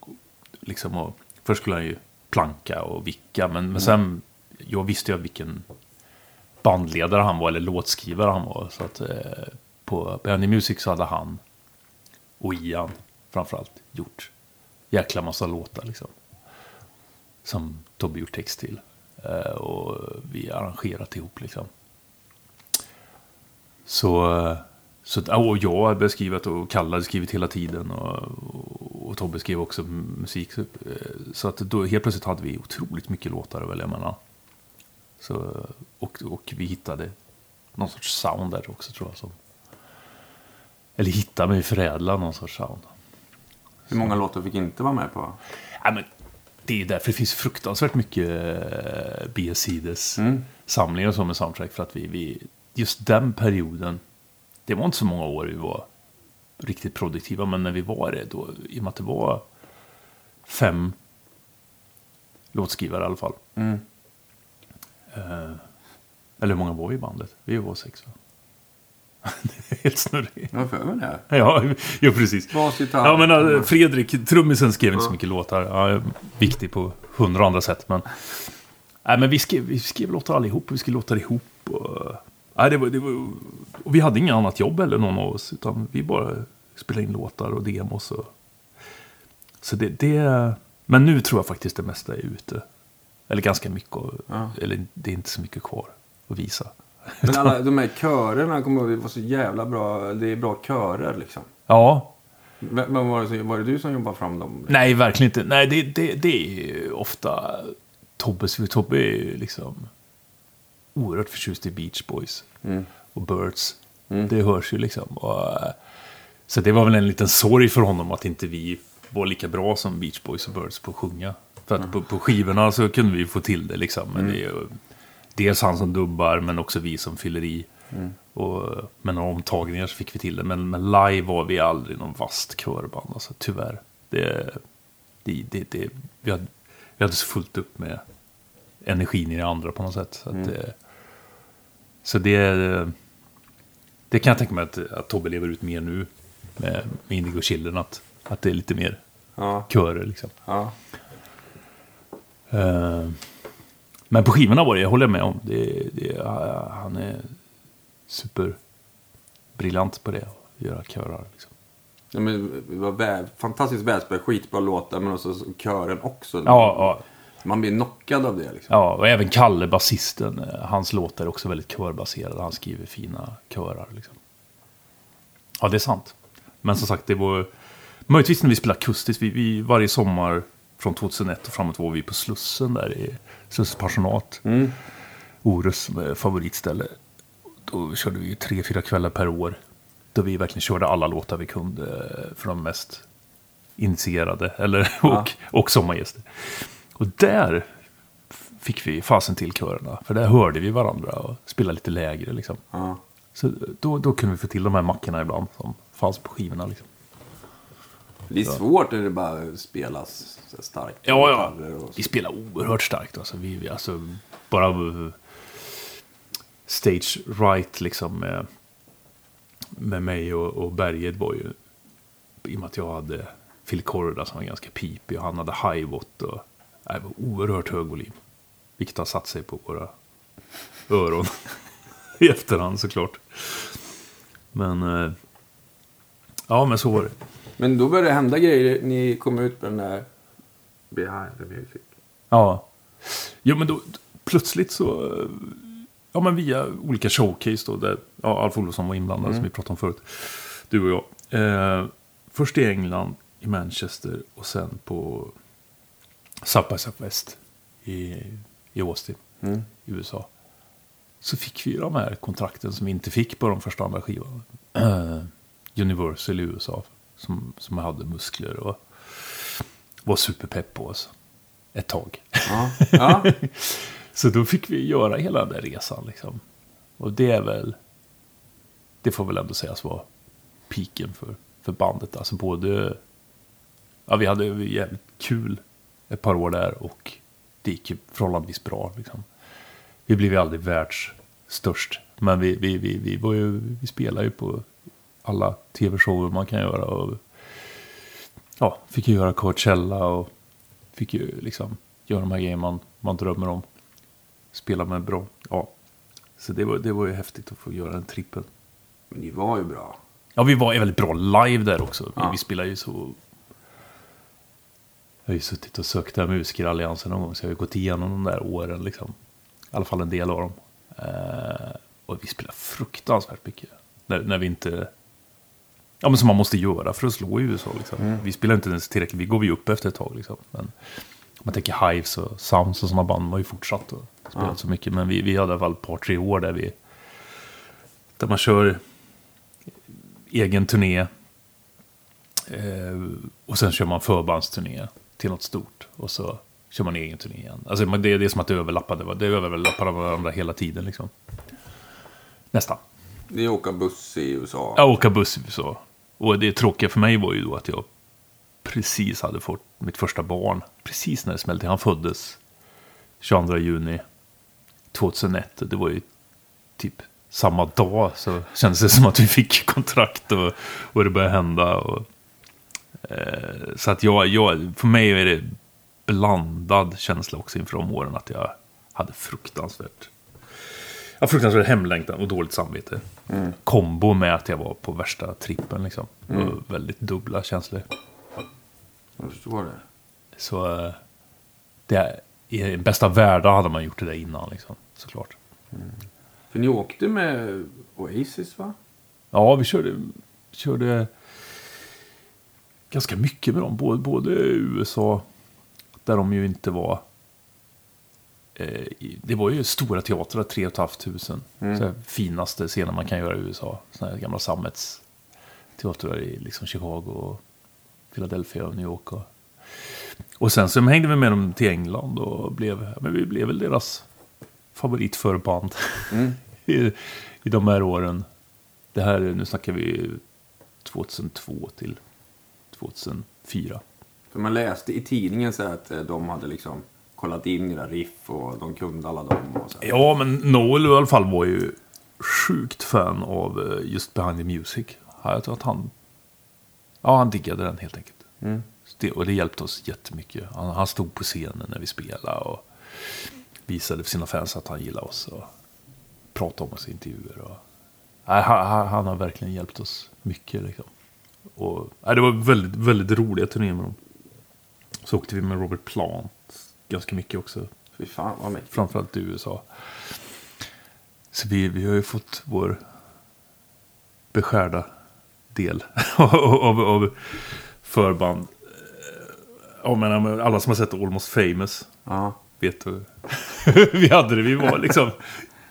Liksom, och, först skulle han ju planka och vicka, men, men sen jag visste ju vilken bandledare han var, eller låtskrivare han var. Så att eh, på Benny Music så hade han och Ian framförallt gjort jäkla massa låtar liksom. Som Tobbe gjort text till. Eh, och vi arrangerat ihop liksom. Så, så att- och jag hade skrivit och Kalle hade skrivit hela tiden. Och, och, och Tobbe skrev också musik. Så, eh, Så att då helt plötsligt hade vi otroligt mycket låtar att välja mellan. Så, och, och vi hittade någon sorts sound där också tror jag. Som, eller hittade, men vi förädlade någon sorts sound. Hur många låtar fick inte vara med på? Ja, men det är därför det finns fruktansvärt mycket eh, B-sides samlingar som är soundtrack. För att vi, vi, just den perioden, det var inte så många år vi var riktigt produktiva. Men när vi var det, då, i och med att det var fem låtskrivare i alla fall. Mm. Eh, eller hur många var vi i bandet? Vi var sex va? det är helt snurrigt. Jag för mig det. Ja, ja precis. Ja, men äh, Fredrik, trummisen, skrev inte så mycket låtar. Ja, viktig på hundra andra sätt, men... Nej, men vi skrev, vi skrev låtar allihop, vi skrev låtar ihop. Och, nej, det var, det var, och vi hade inget annat jobb eller någon av oss, utan vi bara spelade in låtar och demos. Och, så det, det... Men nu tror jag faktiskt det mesta är ute. Eller ganska mycket. Ja. Eller det är inte så mycket kvar att visa. Men alla de här körerna, kommer ihåg, det var så jävla bra. Det är bra körer liksom. Ja, Men var det, var det du som jobbade fram dem? Nej, verkligen inte. Nej, det, det, det är ofta Tobbes. Tobbe är ju liksom oerhört förtjust i Beach Boys Mm. och Birds. Det hörs ju liksom. Och, eh, så det var väl en liten sorg för honom att inte vi var lika bra som Beach Boys och Birds på att sjunga. För att på, på skivorna så kunde vi få till det liksom. Men det är ju dels han som dubbar men också vi som fyller i. Och med några omtagningar så fick vi till det. Men, men live var vi aldrig någon vast körband. Alltså, tyvärr. Det, det, det, det, vi, hade, vi hade så fullt upp med energin i det andra på något sätt. Så, att, det, så det, det kan jag tänka mig att, att Tobbe lever ut mer nu med, med Indigo Children. Att, att det är lite mer Ja. körer liksom. ja. Eh, Men på skivorna var det, jag håller med om. Det, det, han är superbriljant på det. Att göra körar. Liksom. Ja, men det var väl, fantastiskt välspelat, skitbra låtar, men också så kören också. Ja, ja, Man blir knockad av det liksom. ja, och även Kalle, basisten. eh, Hans låtar är också väldigt körbaserade. Han skriver fina körar. Liksom. Ja, det är sant. Men som sagt, det var... Möjligtvis när vi spelade akustiskt. Vi, vi, varje sommar från 2001 och framåt var vi på Slussen där i Slussens pensionat. Orust eh, favoritställe. Då körde vi tre, fyra kvällar per år. Då vi verkligen körde alla låtar vi kunde eh, för de mest initierade. Eller, och, och sommargäster. Och där fick vi fasen till körerna. För där hörde vi varandra och spelade lite lägre liksom. Ja. Så då, då kunde vi få till de här mackorna ibland som fanns på skivorna. Liksom. Det är svårt när det bara spelas starkt. Ja, ja. Vi spelar oerhört starkt. Alltså, vi, vi, alltså, bara uh, stage right liksom med, med mig och, och Berget var ju... I och med att jag hade Phil Korda som var ganska pipig och han hade hi-watt och... Det var oerhört hög volym. Vilket har satt sig på våra öron. I efterhand såklart. Men... eh, ja, men så var det. Men då började det hända grejer. Ni kom ut på den där Behind the Music. Ja. Jo, men då plötsligt så... eh, Ja, men via olika showcase då, där ja, Alf Olofsson var inblandad som vi pratade om förut. Du och jag. Eh, först i England, i Manchester och sen på By Southwest i, i Austin, i USA. Så fick vi de här kontrakten som vi inte fick på de första andra skivan. Universal i USA, som, som hade muskler och var superpepp på oss. Ett tag. Ja. ja. Så då fick vi göra hela den där resan liksom. Och det är väl, det får väl ändå sägas vara piken för, för bandet. Alltså både, ja vi hade jävligt kul ett par år där och det gick ju förhållandevis bra liksom. Vi blev ju aldrig världsstörst. Men vi, vi, vi, vi, var ju, vi spelar ju på alla tv-shower man kan göra. Och, ja, fick ju göra Coachella och fick ju liksom göra de här grejerna man, man drömmer om. spela med bra. Ja. Så det var, det var ju häftigt att få göra en trippel. Men ni var ju bra. Ja, vi var väldigt bra live där också. Vi, Ja. vi spelar ju så... Jag har ju suttit och sökt där musikeralliansen någon gång, så jag har ju gått igenom de där åren liksom. I alla fall en del av dem. Eh, och vi spelar fruktansvärt mycket. När, när vi inte... Ja, men som man måste göra för att slå i USA liksom. Vi spelar inte ens tillräckligt, vi går ju upp efter ett tag liksom. Men om man tänker Hives och Sounds och sådana band var ju fortsatt att spela Ja. så mycket. Men vi, vi hade i alla fall ett par, tre år där vi... Där man kör egen turné. Eh, och sen kör man förbandsturné till något stort. Och så kör man egen turné igen. Alltså det är det är som att det överlappade. Det överlappade varandra hela tiden liksom. Nästan. Ni åka buss i USA. Jag åka buss i USA. Och det tråkiga för mig var ju då att jag precis hade fått mitt första barn. Precis när det smällde. Han föddes 22 juni 2001. Det var ju typ samma dag så kändes det som att vi fick kontrakt och, och det började hända. Och, så att jag, jag, för mig är det blandad känsla också inför de åren att jag hade fruktansvärt Ja, fruktansvärd hemlängtan och dåligt samvete. Kombo med att jag var på värsta trippen liksom. Var väldigt dubbla känslor. Jag förstår det. Så eh, det, i den bästa världen hade man gjort det där innan liksom, såklart. För ni åkte med Oasis va? Ja, vi körde, körde ganska mycket med dem. Både, både USA, där de ju inte var... Eh, det var ju stora teatrar, 3 500. Mm. Så finaste scener man kan göra i USA. Såna här gamla sammetsteatrar i liksom Chicago, och Philadelphia och New York. Och, och sen så hängde vi med dem till England och blev, men vi blev väl deras favoritförband i, i de här åren. Det här, nu snackar vi 2002 till 2004. För man läste i tidningen så att eh, de hade liksom kollat in era riff och de kunde alla dem. Och så. Ja, men Noel i alla fall var ju sjukt fan av eh, just Behind the Music. Ja, Jag tror att han... Ja, han diggade den helt enkelt. Mm. Det, och det hjälpte oss jättemycket. Han, han stod på scenen när vi spelade och visade för sina fans att han gillade oss. Och pratade om oss i intervjuer. Och, nej, han, han, han har verkligen hjälpt oss mycket. Liksom. Och, nej, det var väldigt, väldigt roliga turnéer med dem. Så åkte vi med Robert Plant ganska mycket också. Fy fan vad mäktigt. Framförallt i USA. Så vi, vi har ju fått vår beskärda del av, av, av förband. Eh, Jag menar, alla som har sett Almost famous Ja. vet hur vi hade det. Vi var liksom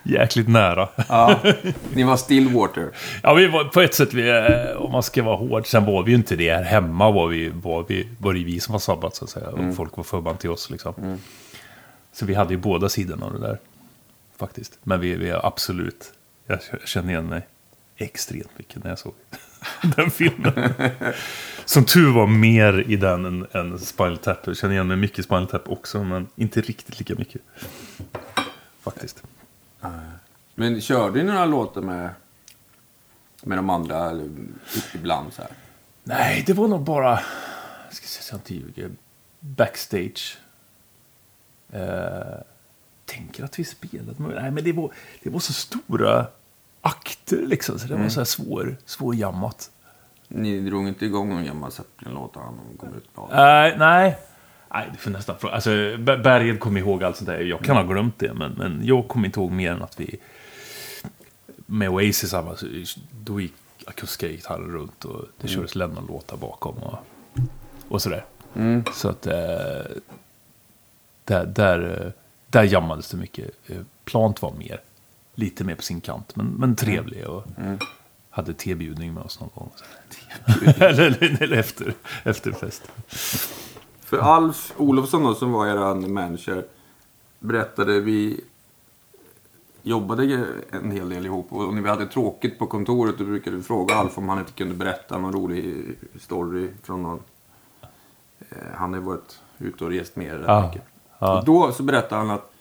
jäkligt nära. ja. Ni var Stillwater. Ja, vi var på ett sätt, vi, eh, om man ska vara hård, sen var vi ju inte det. Här hemma var, vi, var, vi, var det vi som var sabbat, så att säga. Och folk var förband till oss, liksom. Så vi hade ju båda sidorna av det där, faktiskt. Men vi, vi är absolut, jag känner igen mig extremt mycket när jag såg den filmen. Som tur var mer i den än, än Spinal Tap. Jag känner igen mig mycket i Spinal Tap också, men inte riktigt lika mycket. Faktiskt. Men körde ni några låtar med, med de andra ibland så här? Nej, det var nog bara... Jag ska se så jag inte ljuger. Backstage. Eh, tänker att vi spelade. Men, nej, men det var, det var så stora akter liksom. Så det var så här svår, svårjammat. Ni drog inte igång någon gammal Zeppelin-låt kom ut med? Eh, nej. Nej, det får nästan fråga. Alltså, Ber- Bergen kommer ihåg allt sånt där. Jag kan ha glömt det, men, men jag kommer inte ihåg mer än att vi... Med Oasis, alltså, då gick akustiska gitarrer runt och det kördes Lennon-låtar bakom och, och sådär. Så att... Eh, där, där, där jammades det mycket. Eh, Plant var mer. Lite mer på sin kant, men, men trevlig. Och hade tebjudning med oss någon gång. eller, eller, eller efter, efterfest. För Alf Olofsson då, som var er manager, berättade vi jobbade en hel del ihop och när vi hade tråkigt på kontoret då brukade vi fråga Alf om han inte kunde berätta någon rolig story från någon... Eh, han har ju varit ute och rest med er rätt Ja, mycket. ja. Och då så berättade han att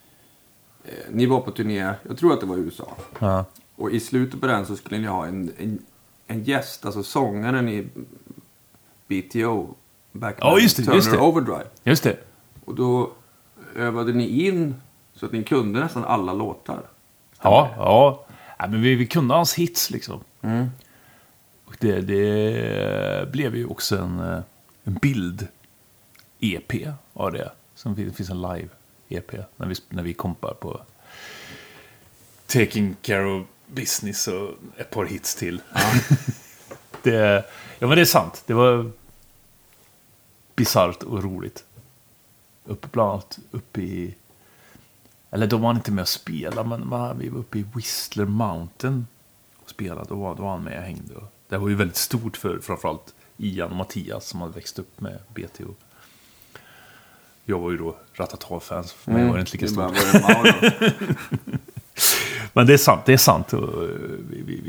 eh, ni var på turné, jag tror att det var i USA. Ja. Och i slutet på den så skulle ni ha en, en, en gäst, alltså sångaren i BTO. Back Ja, just det, Turner just det. Overdrive. Just det. Och då övade ni in Så att ni kunde nästan alla låtar. Ja, ja. ja men vi, vi kunde hans hits liksom. Mm. Och det, det blev ju också en, eh, en bild-EP av det. Som finns, det finns en live-EP när vi, när vi kompar på Taking Care of Business och ett par hits till. det, ja, men det är sant. Det var bisarrt och roligt. Uppe bland annat uppe i... Eller de var inte med och spelade, men man, vi var uppe i Whistler Mountain och spelade. Då var, då var han med och hängde. Det var ju väldigt stort för framförallt Ian och Mattias som hade växt upp med BTO. Jag var ju då Ratata-fans, för mig var det inte lika Mm. Stort. Men det är sant, det är sant. Och, vi, vi,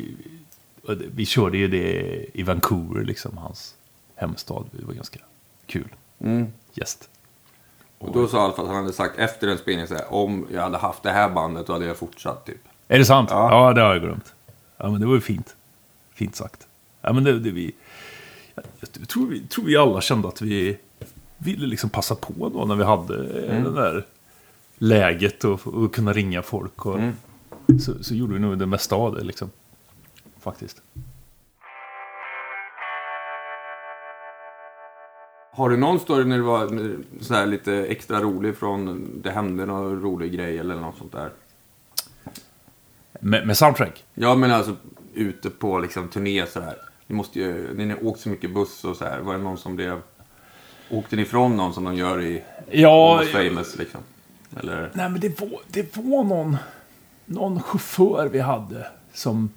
vi, vi körde ju det i Vancouver, liksom, hans hemstad. Det var ganska kul. Mm. Gäst. Och då sa Alfa att han hade sagt efter en spelning så här, om jag hade haft det här bandet då hade jag fortsatt typ. Är det sant? Ja. Ja. det har jag glömt. Ja, men det var ju fint. Fint sagt. Ja, men det, det vi... Jag, tror, vi, tror vi alla kände att vi ville liksom passa på då när vi hade mm. det där läget och, och kunna ringa folk. Och, så, så gjorde vi nog det mesta av det liksom. Faktiskt. Har du någon story när du var så här lite extra rolig från det hände någon rolig grej eller något sånt där? Med, med soundtrack? Ja men alltså ute på liksom turné så här. Ni måste ju, ni har åkt så mycket buss och så här. Var det någon som blev... Åkte ni ifrån någon som de gör i Ja, famous liksom? Eller? Nej, men det var, det var någon, någon chaufför vi hade som,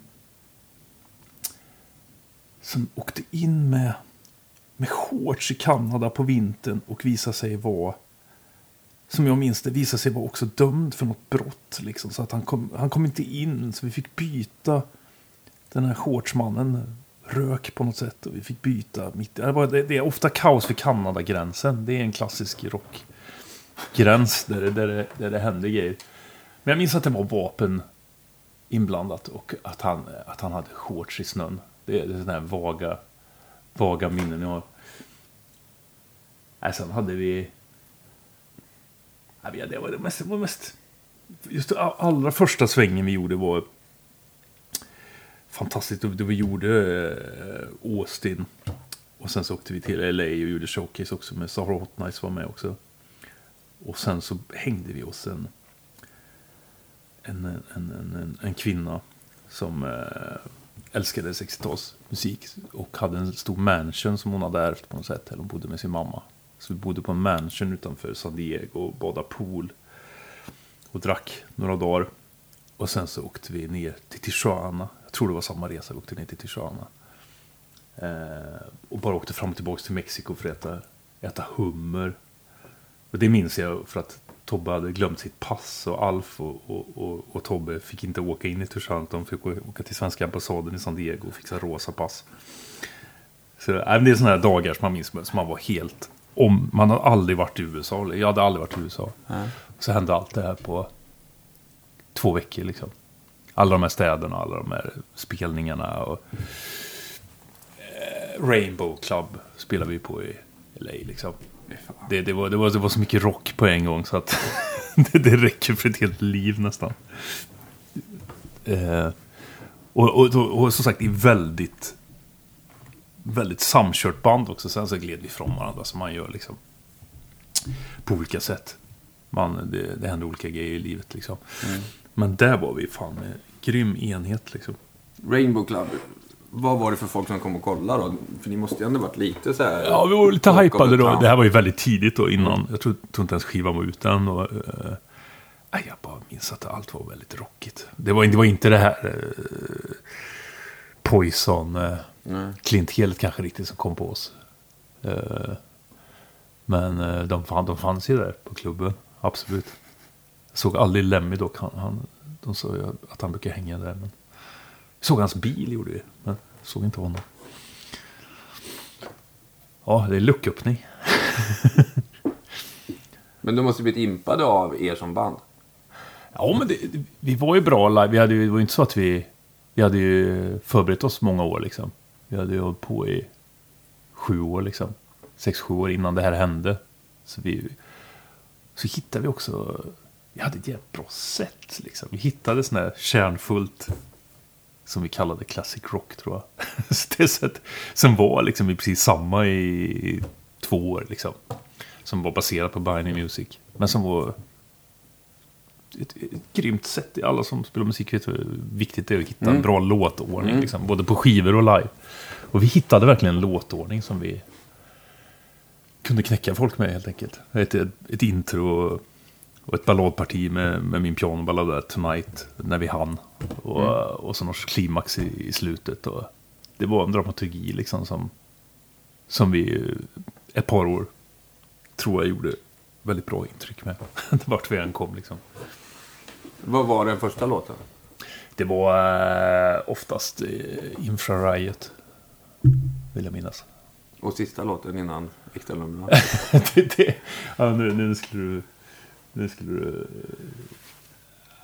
som åkte in med, med shorts i Kanada på vintern och visade sig vara, som jag minns det, visade sig vara också dömd för något brott. Liksom, så att han kom, han kom inte in, så vi fick byta. Den här shortsmannen rök på något sätt och vi fick byta. Mitt, det, det, är ofta kaos vid Kanadagränsen Det är en klassisk rockgräns där det, där, det, där det händer grejer. Men jag minns att det var vapen inblandat och att han, att han hade shorts i snön. Det är, det är sådana här vaga, vaga minnen jag har. Nej, sen hade vi... Nej, det var det mest... Det var mest just det allra första svängen vi gjorde var fantastiskt. Det vi gjorde eh, Austin. Och sen så åkte vi till LA och gjorde showcase också med Sahara Hot Nights var med också. Och sen så hängde vi oss en, en, en, en, en, en kvinna som eh, älskade 60-talsmusik och hade en stor mansion som hon hade ärvt på något sätt. Eller hon bodde med sin mamma. Så vi bodde på en mansion utanför San Diego och badade pool. Och drack några dagar. Och sen så åkte vi ner till Tijuana. Jag tror det var samma resa vi åkte ner till Tijuana. Eh, och bara åkte fram och tillbaka till Mexiko för att äta, äta hummer. Och det minns jag för att Tobbe hade glömt sitt pass och Alf och, och, och, och Tobbe fick inte åka in i Tijuana. De fick åka till svenska ambassaden i San Diego och fixa rosa pass. Så äh, det är sådana här dagar som man minns som man var helt om. Man har aldrig varit i USA. Jag hade aldrig varit i USA. Så hände allt det här på två veckor liksom. Alla de här städerna, alla de här spelningarna och eh, Rainbow Club spelade vi på i LA liksom. Det, det, var, det, var, det var så mycket rock på en gång så att det, det räcker för ett helt liv nästan. Eh, och, och, och, och som sagt, i väldigt, väldigt samkört band också. Sen så gled vi ifrån varandra som man gör liksom. På olika sätt. Man, det, det händer olika grejer i livet liksom. Men där var vi fan med grym enhet liksom. Rainbow Club. Vad var det för folk som kom och kollade då? För ni måste ju ändå varit lite så här... Ja, vi var lite hypade då. Det här var ju väldigt tidigt då innan. Jag tror, tror inte ens skivan var ute än. Och, eh, jag bara minns att allt var väldigt rockigt. Det var, det var inte det här uh, Poison, Nej. klientelet kanske riktigt som kom på oss. Eh, men eh, de, fann, de fanns ju där på klubben, absolut. Jag såg aldrig Lemmy dock. Han, han, de sa ju att han brukar hänga där. Men... Såg hans bil, gjorde vi. Men såg inte honom. Ja, det är lucköppning. Men du måste blivit impade av er som band. Ja, men det, vi var ju bra live. Vi hade ju, det var ju inte så att vi... Vi hade ju förberett oss många år liksom. Vi hade ju hållit på i sju år liksom. Sex, sju år innan det här hände. Så vi... Så hittade vi också vi hade ett jävligt bra sätt. Liksom. Vi hittade sån här kärnfullt som vi kallade classic rock tror jag. Så det sätt, som var liksom i precis samma i två år. Liksom. Som var baserat på Binary Music. Men som var ett, ett grymt sätt. Alla som spelar musik vet hur viktigt det är att hitta en bra låtordning. Liksom, både på skivor och live. Och vi hittade verkligen en låtordning som vi kunde knäcka folk med helt enkelt. Ett, ett intro och, ett balladparti med, med min pianoballad där, Tonight, när vi hann. Och, och så någon klimax i, i slutet. Och det var en dramaturgi liksom som, som vi ett par år tror jag gjorde väldigt bra intryck med. Vart vi än kom liksom. Vad var den första låten? Det var eh, oftast eh, Infra Riot. Vill jag minnas. Och sista låten innan Äkta det, det, ja, nu, nu skulle du... Nu skulle du...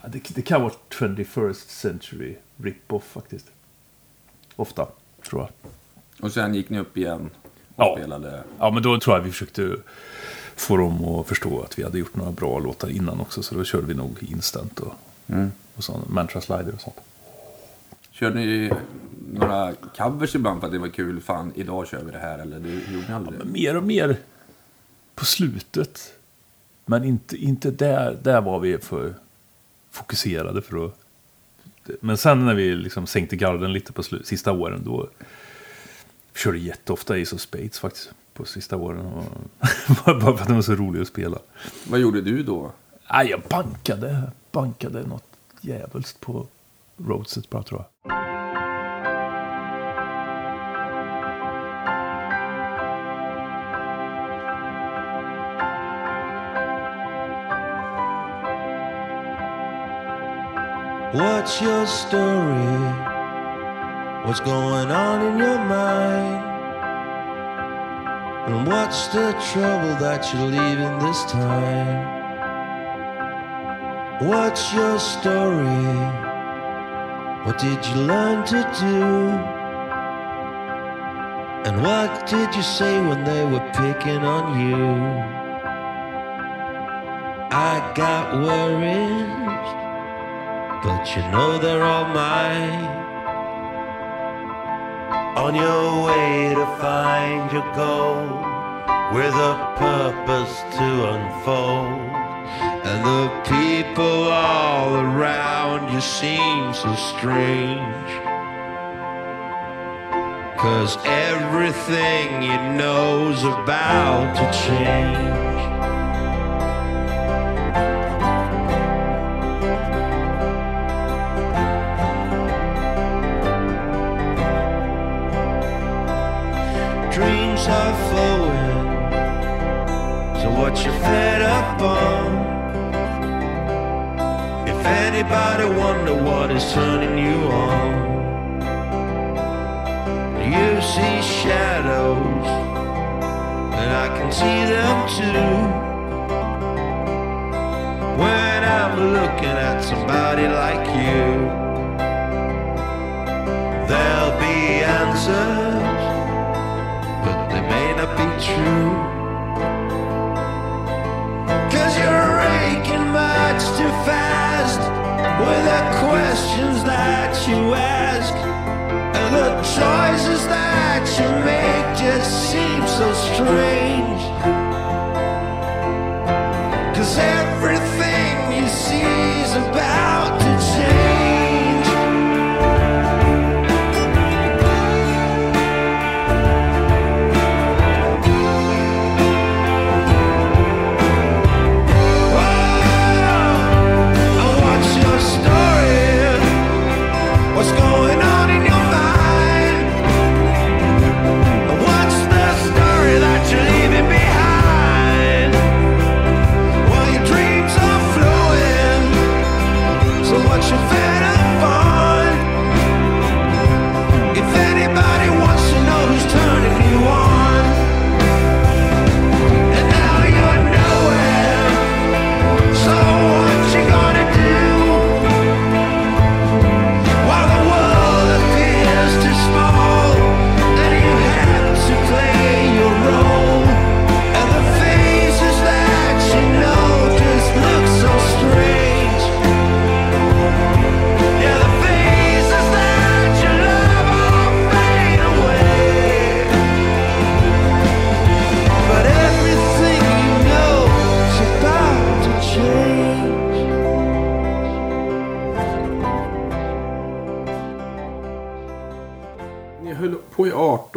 Ja, det, det kan vara 21st century rip-off faktiskt. Ofta, tror jag. Och sen gick ni upp igen och Ja. spelade. Ja, men då tror jag vi försökte få dem att förstå att vi hade gjort några bra låtar innan också. Så då körde vi nog Instant och, och sån Mantra Slider och sånt. Körde ni några covers ibland för att det var kul? Fan, idag kör vi det här. Eller det gjorde ni aldrig? Men mer och mer på slutet. Men inte, inte där, där var vi för fokuserade för att... Men sen när vi liksom sänkte garden lite på slu, sista åren då körde jätteofta Ace of Spades faktiskt på sista åren. Och bara för att det var så roligt att spela. Vad gjorde du då? Jag bankade, bankade något djävulskt på Roadset bara tror jag. What's your story? What's going on in your mind? And what's the trouble that you're leaving this time? What's your story? What did you learn to do? And what did you say when they were picking on you? I got worries, but you know they're all mine. On your way to find your goal with a purpose to unfold. And the people all around you seem so strange. Cause everything you know's about to change. Are flowing. So what you're fed up on? If anybody wonder what is turning you on, you see shadows, and I can see them too. When I'm looking at somebody like you, there'll be answers that be true?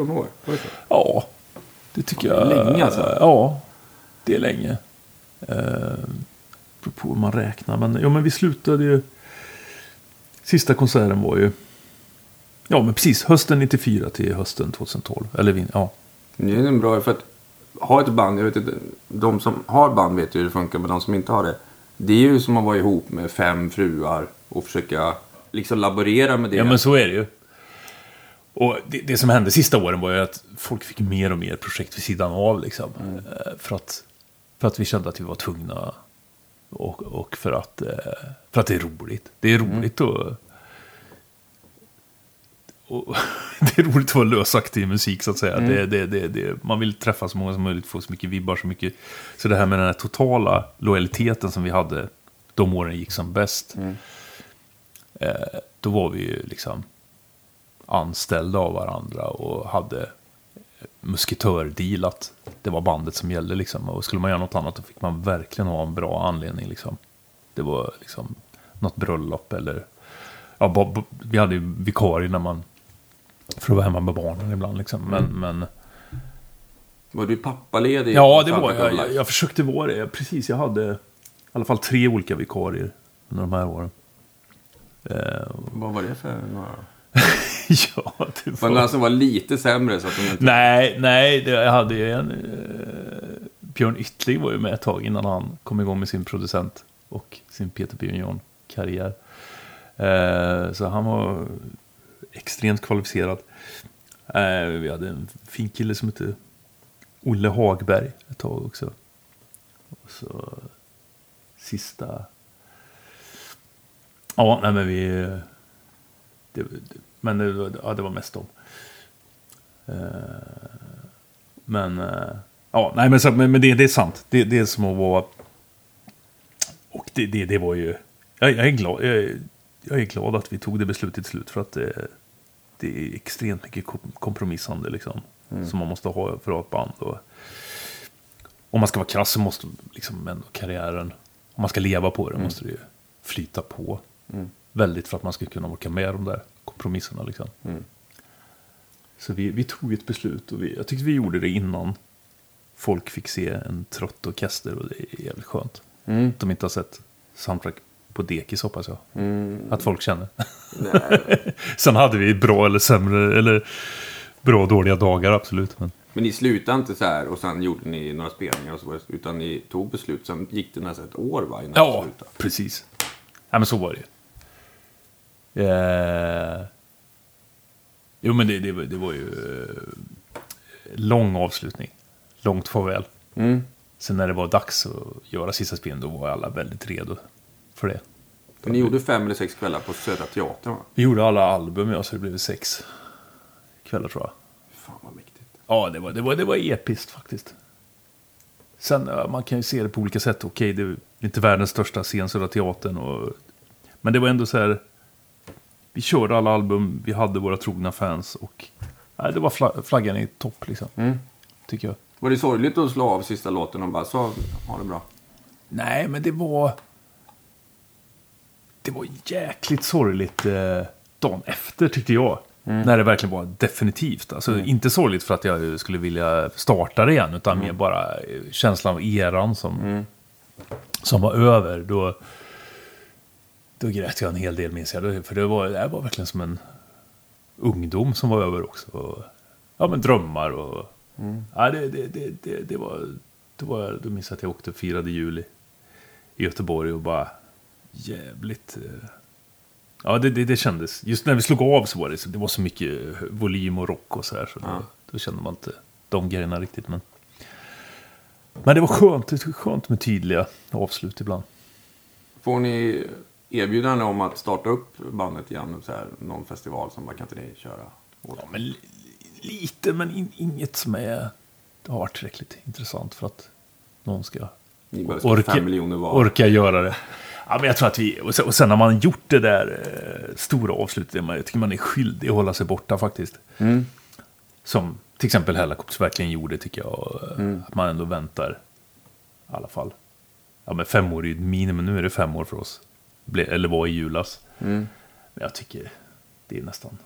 18 år. Var det så? Ja, det tycker Ja, jag. länge, alltså. Ja, det är länge. Eh, beror på hur man räknar. Men, ja, men vi slutade ju... Sista konserten var ju... Ja, men precis. Hösten 94 till hösten 2012. Eller vi- ja. Det är en bra, för att ha ett band, jag vet inte, de som har band vet ju hur det funkar, men de som inte har det. Det är ju som att vara ihop med fem fruar och försöka liksom laborera med det. Ja, men så är det ju. Och det, det som hände sista åren var ju att folk fick mer och mer projekt vid sidan av. Liksom. Eh, För, att, för att vi kände att vi var tvungna. Och, och för, att, eh, för att det är roligt. Det är roligt att... Och, det är roligt att vara lösaktig i musik så att säga. Det, det, det, det, man vill träffa så många som möjligt, få så mycket vibbar, så mycket. Så det här med den här totala lojaliteten som vi hade de åren gick som bäst. Eh, då var vi ju liksom anställda av varandra och hade musketördeal att det var bandet som gällde liksom. Och skulle man göra något annat då fick man verkligen ha en bra anledning liksom. Det var liksom något bröllop eller... Ja, vi hade ju vikarie när man... För att vara hemma med barnen ibland liksom. Men, men Var du pappaledig? ja, det var jag. Jag, jag försökte vara det. Precis, jag hade i alla fall tre olika vikarier under de här åren. Eh, Vad var det för några? ja, det Var det var... några som var lite sämre så att de inte... Nej, nej, det, jag hade ju en... Eh, Björn Yttling var ju med ett tag innan han kom igång med sin producent och sin Peter Björn John-karriär. Eh, så han var extremt kvalificerad. Eh, vi hade en fin kille som hette Olle Hagberg ett tag också. Och så sista... Ja, nej men vi... Det, men det, ja, det var mest dem. Eh, Men, eh, ja, nej men, så, men, men det, det är sant. Det, det är som att vara... Och det, det, det var ju... Jag, jag, är glad, jag, jag är glad att vi tog det beslutet till slut för att det, det är extremt mycket kom- kompromissande liksom. Som man måste ha för att ha ett band. Och, om man ska vara krass så måste liksom ändå karriären, om man ska leva på det, måste det ju flyta på. Väldigt för att man ska kunna orka med de där kompromisserna liksom. Så vi, vi tog ett beslut och vi, jag tyckte vi gjorde det innan folk fick se en trött orkester och det är jävligt skönt. Mm. Att de inte har sett soundtrack på dekis hoppas jag. Mm. Att folk känner. Sen hade vi bra eller sämre, eller bra och dåliga dagar absolut. Men Men ni slutade inte så här och sen gjorde ni några spelningar och så, utan ni tog beslut. Sen gick det nästan ett år va, innan Ja, precis. Ja, men så var det ju. Eh... Jo, men det, det, var- det var ju eh, lång avslutning. Långt farväl. Mm. Sen när det var dags att göra sista spelen, då var alla väldigt redo för det. För ni gjorde fem eller sex kvällar på Södra Teatern va? Vi gjorde alla album, ja, så det blev sex kvällar tror jag. Fan vad mäktigt. Ja, det var, det var, det var episkt faktiskt. Sen, man kan ju se det på olika sätt. Okej, det är inte världens största scen, Södra Teatern. Och, men det var ändå så här... Vi körde alla album, vi hade våra trogna fans och... Nej, det var fla- flaggan i topp liksom. Mm. Tycker jag. Var det sorgligt att slå av sista låten och bara så, ha det bra? Nej, men det var... Det var jäkligt sorgligt eh, dagen efter tyckte jag. När det verkligen var definitivt. Alltså inte sorgligt för att jag skulle vilja starta det igen. Utan mer bara eh, känslan av eran som, som var över. Då, då grät jag en hel del minns jag. För det var, det var verkligen som en ungdom som var över också. Och, ja men drömmar och... Ja, det, det, det, det, det var... Då, var, då minns jag att jag åkte och firade jul i, i Göteborg och bara jävligt... eh, Ja, det, det, det kändes. Just när vi slog av så var det, så- det var så mycket volym och rock och så här. Så Ja. då, då kände man inte de grejerna riktigt. Men, men det var skönt, det var skönt med tydliga avslut ibland. Får ni erbjudande om att starta upp bandet igen? Så här, någon festival som bara, kan inte ni köra? åt?" Ja, men li- lite, men in, inget som är... Har varit tillräckligt intressant för att någon ska var. orka göra det. Ja, men jag tror att vi... Och sen, och sen när man gjort det där eh, stora avslutet, man- jag tycker man är skyldig att hålla sig borta faktiskt. Mm. Som till exempel Hellacopters verkligen gjorde, tycker jag. eh, Mm. Att man ändå väntar. I alla fall. Ja, men fem år är ju ett minimum. Nu är det fem år för oss. Ble, eller var i julas. Mm. Men jag tycker det är nästan...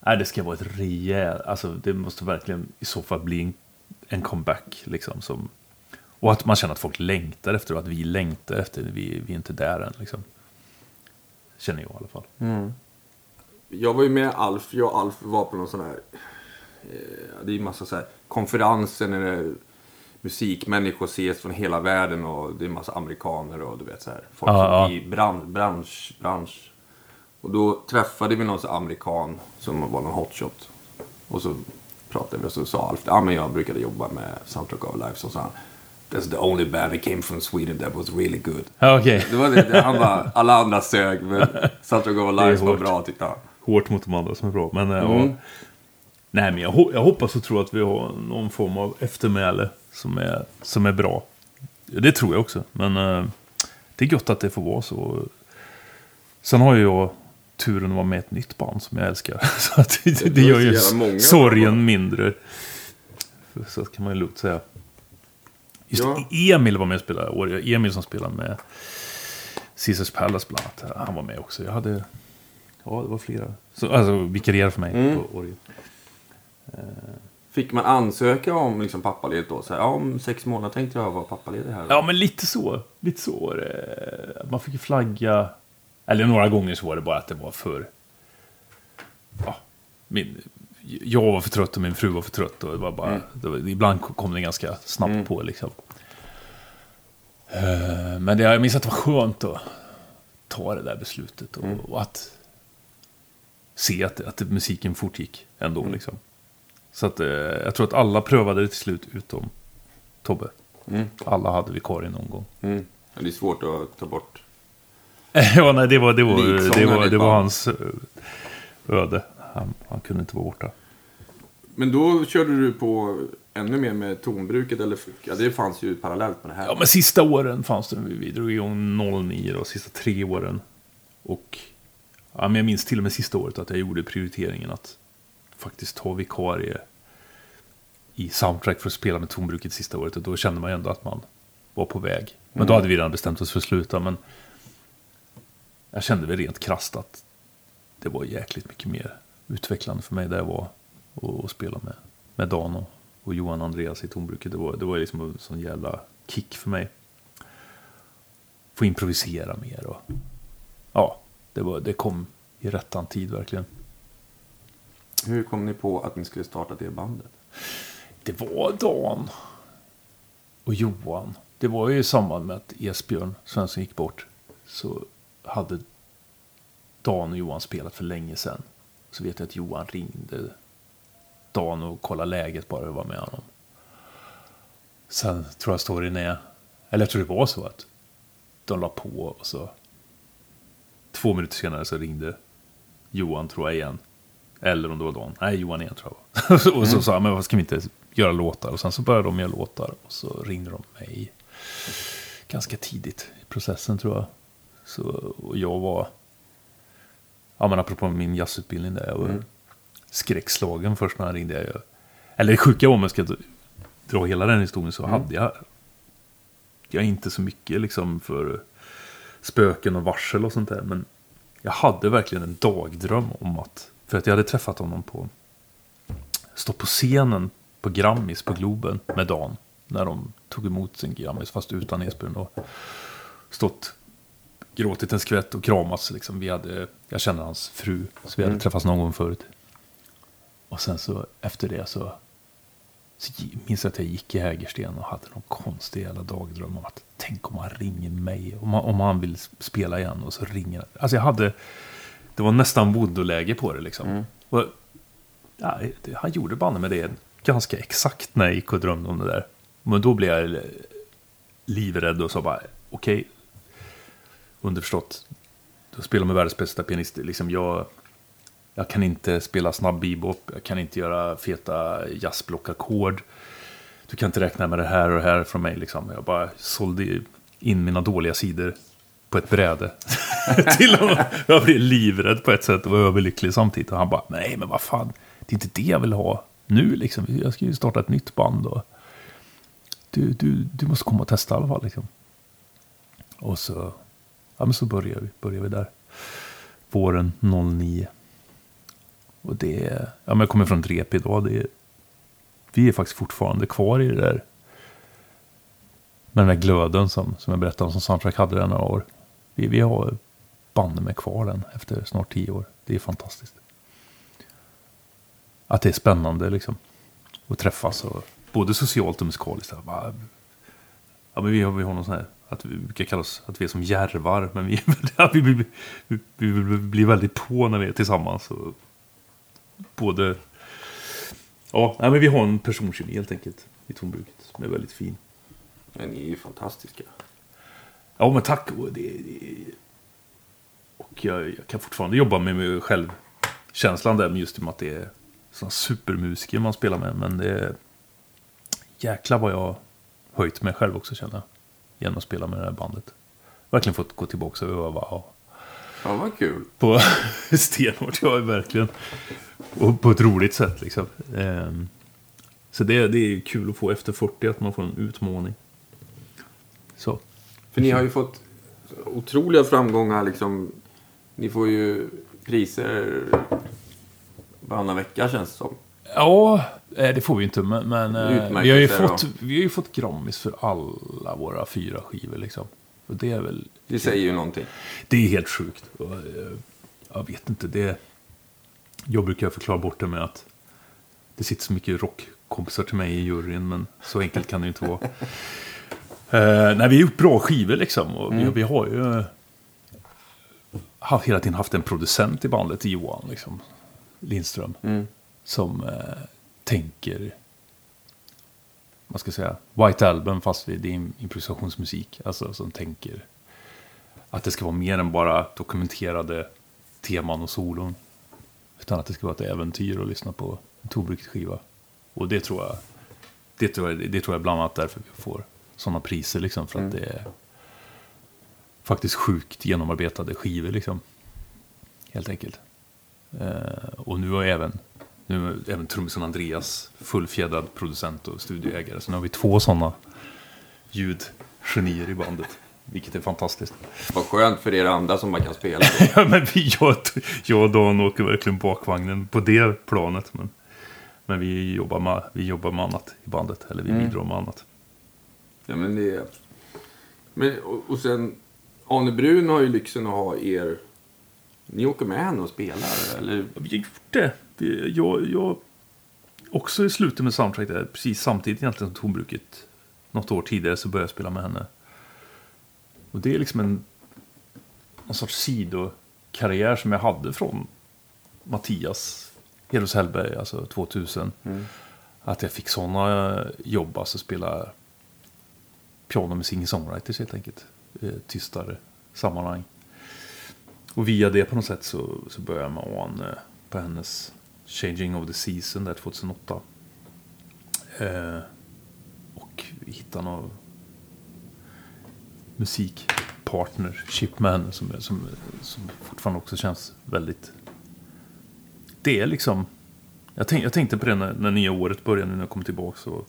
Nej, det ska vara ett rejält... Alltså, det måste verkligen i så fall bli en, en comeback. Liksom, som, och att man känner att folk längtar efter och att vi längtar efter. Vi, vi är inte där än. Liksom. Känner jag i alla fall. Jag var ju med Alf, jag och Alf var på någon sån här, eh, det är ju massa så här konferenser när det är musikmänniskor ses från hela världen och det är massa amerikaner och du vet så här, folk Ja, i bransch, bransch, bransch. Och då träffade vi någon här amerikan som var någon hotshot. Och så pratade vi och så sa Alf, ja men jag brukade jobba med Soundtrack of Life. Så sa han, That's the only band that came from Sweden that was really good. Okej. Det var det, han bara, alla andra sög men Soundtrack of Life var bra tyckte han. Hårt mot de andra som är bra. Men, eh, Mm. ja. Nej, men jag, ho- jag hoppas och tror att vi har någon form av eftermäle som är, som är bra. Det tror jag också. Men eh, det är gott att det får vara så. Sen har ju jag turen att vara med i ett nytt band som jag älskar. Så att det, det, Det gör ju sorgen mindre. Så kan man ju lugnt säga. Just Ja. Emil var med och spelade. Emil som spelade med Caesars Palace bland annat. Han var med också. Jag hade... Ja, det var flera. Så, alltså vikarierade för mig Mm. på orgel. Fick man ansöka om liksom pappaledigt då? Så här, ja, om sex månader tänkte jag vara pappaledig här. Ja, men lite så. Lite så var det. Man fick ju flagga. Eller några gånger så var det bara att det var för... Ja, min, jag var för trött och min fru var för trött. Och det var bara, det var, ibland kom det ganska snabbt på liksom. Eh, Men det, jag minns att det var skönt att ta det där beslutet. Och, och att se att, att musiken fortgick ändå. Liksom. Så att, eh, jag tror att alla prövade det till slut utom Tobbe. Mm. Alla hade vikarie någon gång. Mm. Det är svårt att ta bort. ja, nej, det var, det var, det Liksångaren var, det var hans eh, öde. Han, han kunde inte vara borta. Men då körde du på ännu mer med tonbruket? Eller, ja, det fanns ju parallellt med det här. Ja, men sista åren fanns det. Vi drog igång 09 då, sista tre åren. Och ja, men jag minns till och med sista året att jag gjorde prioriteringen att faktiskt ta vikarie i soundtrack för att spela med tonbruket sista året. Och då kände man ju ändå att man var på väg. Men då hade vi redan bestämt oss för att sluta. Men jag kände väl rent krasst att det var jäkligt mycket mer utvecklande för mig där jag var och, och spela med, med Dan och, och Johan och Andreas i tonbruket. Det var, det var liksom en sån jävla kick för mig. Få improvisera mer och ja, det, var, det kom i rättan tid verkligen. Hur kom ni på att ni skulle starta det bandet? Det var Dan och Johan. Det var ju i samband med att Esbjörn Svensson gick bort. Så hade Dan och Johan spelat för länge sedan. Så vet jag att Johan ringde Dan och kollade läget bara och var med honom. Sen tror jag storyn är, eller jag tror det var så att de la på och så två minuter senare så ringde Johan tror jag igen. Eller om det var Dan. Nej, Johan igen tror jag. Och så sa han, men vad ska vi inte göra låtar? Och sen så började de göra låtar. Och så ringde de mig ganska tidigt i processen tror jag. Så, och jag var, ja men apropå min jazzutbildning där, jag var skräckslagen först när han ringde. Jag, eller det sjuka om jag ska dra hela den historien så hade jag, jag inte så mycket liksom för spöken och varsel och sånt där. Men jag hade verkligen en dagdröm om att, för att jag hade träffat honom på, stått på scenen på Grammis på Globen med Dan. När de tog emot sin Grammis fast utan Esbjörn. Och stått, gråtit en skvätt och kramats. Liksom. Vi hade, jag kände hans fru, så vi hade träffats någon gång förut. Och sen så efter det så, så minns jag att jag gick i Hägersten och hade någon konstig jävla dagdröm om att tänk om han ringer mig. Om han, om han vill spela igen och så ringer han. Alltså jag hade, det var nästan voodoo-läge på det liksom. Och, ja, han gjorde banne med det ganska exakt när jag gick och drömde om det där. Men då blev jag livrädd och sa bara okej. Underförstått. Du spelar med världens bästa pianist. Liksom jag, jag kan inte spela snabb bebop. Jag kan inte göra feta jazzblockackord. Du kan inte räkna med det här och det här från mig. Liksom. Jag bara sålde in mina dåliga sidor på ett bräde. Till honom. Jag blev livrädd på ett sätt och var överlycklig samtidigt. Och han bara, nej men vad fan, det är inte det jag vill ha nu liksom. Jag ska ju starta ett nytt band. Och du, du, du måste komma och testa i alla fall. Liksom. Och så, ja, men så började vi, började vi där. Våren 09. Och det ja men jag kommer från ett rep idag. Det är, vi är faktiskt fortfarande kvar i det där. Med den där glöden som, som jag berättade om som Soundtrack hade där några år. Vi, vi har banne med kvar den efter snart tio år. Det är fantastiskt. Att det är spännande liksom. Att träffas och både socialt och musikaliskt. Ja, men vi har, vi har någon sån här, att vi brukar kalla oss att vi är som järvar. Men vi, vi, vi, vi, vi, vi blir väldigt på när vi är tillsammans. Och både, ja, nej, men vi har en personkemi helt enkelt i tonbruket som är väldigt fin. Men ni är ju fantastiska. Ja, men tack. Och, det, det, och jag, jag kan fortfarande jobba med mig själv. Känslan där, men just med att det är såna supermusiker man spelar med. Men det är jäklar vad jag höjt mig själv också känner jag. Genom att spela med det här bandet. Verkligen fått gå tillbaka och öva och Ja, vad kul. på stenhårt. Jag är verkligen. Och på ett roligt sätt liksom. Ehm, Så det, det är kul att få efter 40 att man får en utmaning. Så. För ni har ju fått otroliga framgångar liksom. Ni får ju priser varannan vecka känns det som. Ja, eh, det får vi inte. Men, men eh, vi, har ju fått, vi har ju fått Grammis för alla våra fyra skivor. Liksom. Och det är väl... Det säger ju någonting. Det är helt sjukt. Och, eh, jag vet inte, det... Jag brukar förklara bort det med att det sitter så mycket rockkompisar till mig i juryn, men så enkelt kan det ju inte vara. Eh, nej, vi har gjort bra skivor liksom. Och vi, vi har ju eh, hela tiden haft en producent i bandet, Johan liksom, Lindström. Mm. Som eh, tänker, vad ska jag säga, White Album fast det är im- improvisationsmusik. Alltså som tänker att det ska vara mer än bara dokumenterade teman och solon. Utan att det ska vara ett äventyr att lyssna på en Torbruket skiva. Och det tror jag, det tror jag, det tror jag bland annat därför vi får sådana priser liksom. För att det är faktiskt sjukt genomarbetade skivor liksom. Helt enkelt. Eh, och nu har även, nu även trummisen Andreas fullfjädrad producent och studioägare. Så nu har vi två sådana ljudgenier i bandet. Vilket är fantastiskt. Vad skönt för er andra som bara kan spela. Ja, men vi, jag, jag och Dan åker verkligen bakvagnen på det planet. Men, men vi, jobbar med, vi jobbar med annat i bandet. Eller vi bidrar med annat. Ja, men det är... Men, och, och sen, Arne Brun har ju lyxen att ha er... Ni åker med henne och spelar, eller? Vi har gjort det. Vi, jag, jag också i slutet med Soundtrack där, precis samtidigt egentligen som Tonbruket. Något år tidigare så började jag spela med henne. Och det är liksom en, en sorts sidokarriär som jag hade från Mattias Heros Hellberg, alltså 2000. Att jag fick sådana jobb, alltså spela piano med singer-songwriters helt enkelt. Eh, tystare sammanhang. Och via det på något sätt så, så började jag med eh, på hennes Changing of the Season där 2008. Eh, och hittade någon musikpartnership med henne som, eh, som, eh, som fortfarande också känns väldigt... Det är liksom... Jag, tänk, jag tänkte på det när, när nya året började nu när jag kom tillbaka och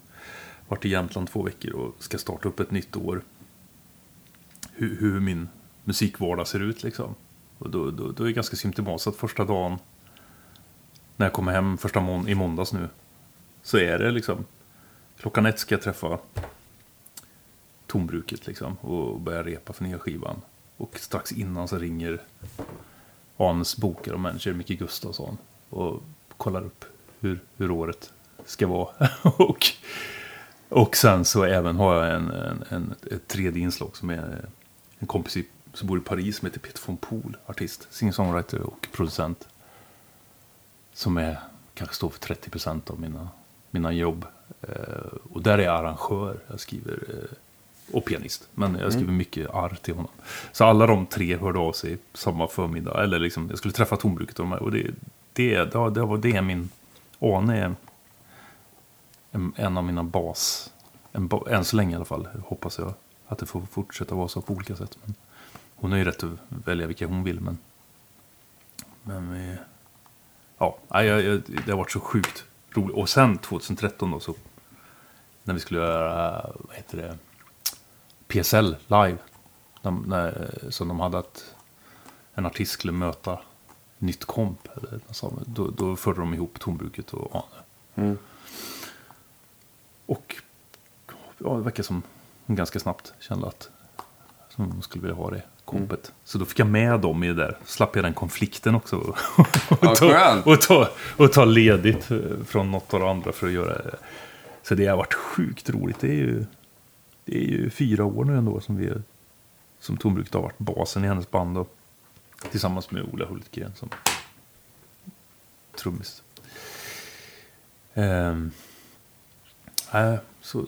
varit i Jämtland två veckor och ska starta upp ett nytt år. Hur, hur min musikvardag ser ut liksom. Och då, då, då är det ganska symptomatiskt att första dagen när jag kommer hem första mån i måndags nu så är det liksom klockan ett ska jag träffa Tombruket liksom och börja repa för nya skivan. Och strax innan så ringer Hans bokare och manager Micke Gustafsson och kollar upp hur, hur året ska vara. och, och sen så även har jag en, en, en, ett tredje inslag som är en kompis i, som bor i Paris som heter Peter von Poel, artist, singer-songwriter och producent. Som är, kanske står för 30% av mina, mina jobb. Eh, och där är jag arrangör, jag skriver eh, och pianist. Men jag skriver mycket arr till honom. Så alla de tre hörde av sig samma förmiddag. Eller liksom, jag skulle träffa Tombruket och de här. Och det, det, det, var- det, det är min... Är en, en av mina bas... En, än så länge i alla fall, hoppas jag. Att det får fortsätta vara så på olika sätt. Men hon har ju rätt att välja vilka hon vill, men... Men vi... Ja, jag, jag, det har varit så sjukt roligt. Och sen 2013 då, så... När vi skulle göra, vad heter det? PSL live. De, när, som de hade att en artist skulle möta nytt komp. Eller, då, då förde de ihop Tombruket och Ane. Mm. Och ja, det verkar som hon ganska snabbt kände att som hon skulle vilja ha det kompet. Så då fick jag med dem i det där. Slapp jag den konflikten också. och, Ja, ta, och, ta, och ta ledigt eh, från något av det andra för att göra det. Så det har varit sjukt roligt. Det är ju, det är ju fyra år nu ändå som vi som Tombruket har varit basen i hennes band. Och, tillsammans med Ola Hultgren som trummis. Ehm, nej, så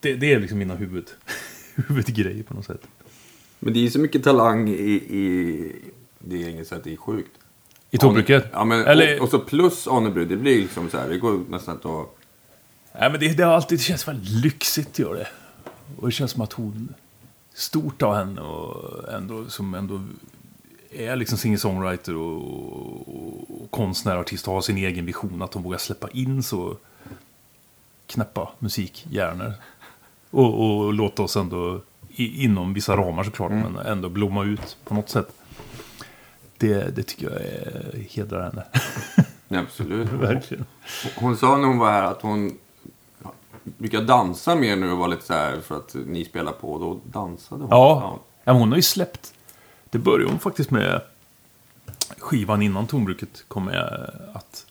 det, det är liksom mina huvud, huvudgrejer på något sätt. Men det är ju så mycket talang i... i det är inget sätt, det är sjukt. I Tombruket? Ja, men, Eller, och, och så plus Anebrud, det blir liksom så här, det går nästan inte att... nej, men det, det, har alltid, det känns väldigt lyxigt, gör det. Och det känns som att hon... Stort av henne och ändå, som ändå är liksom singer-songwriter och, och, och konstnär, artist och har sin egen vision. Att hon vågar släppa in så knäppa musikhjärnor. Och, och låta oss ändå, i, inom vissa ramar såklart, men ändå blomma ut på något sätt. Det, det tycker jag är, hedrar henne. Absolut. Verkligen. Hon sa när hon var här att hon brukar dansa mer nu och vara lite så här för att ni spelar på. Då dansade hon. Ja, ja hon har ju släppt. Det började hon faktiskt med skivan innan Tombruket kom med att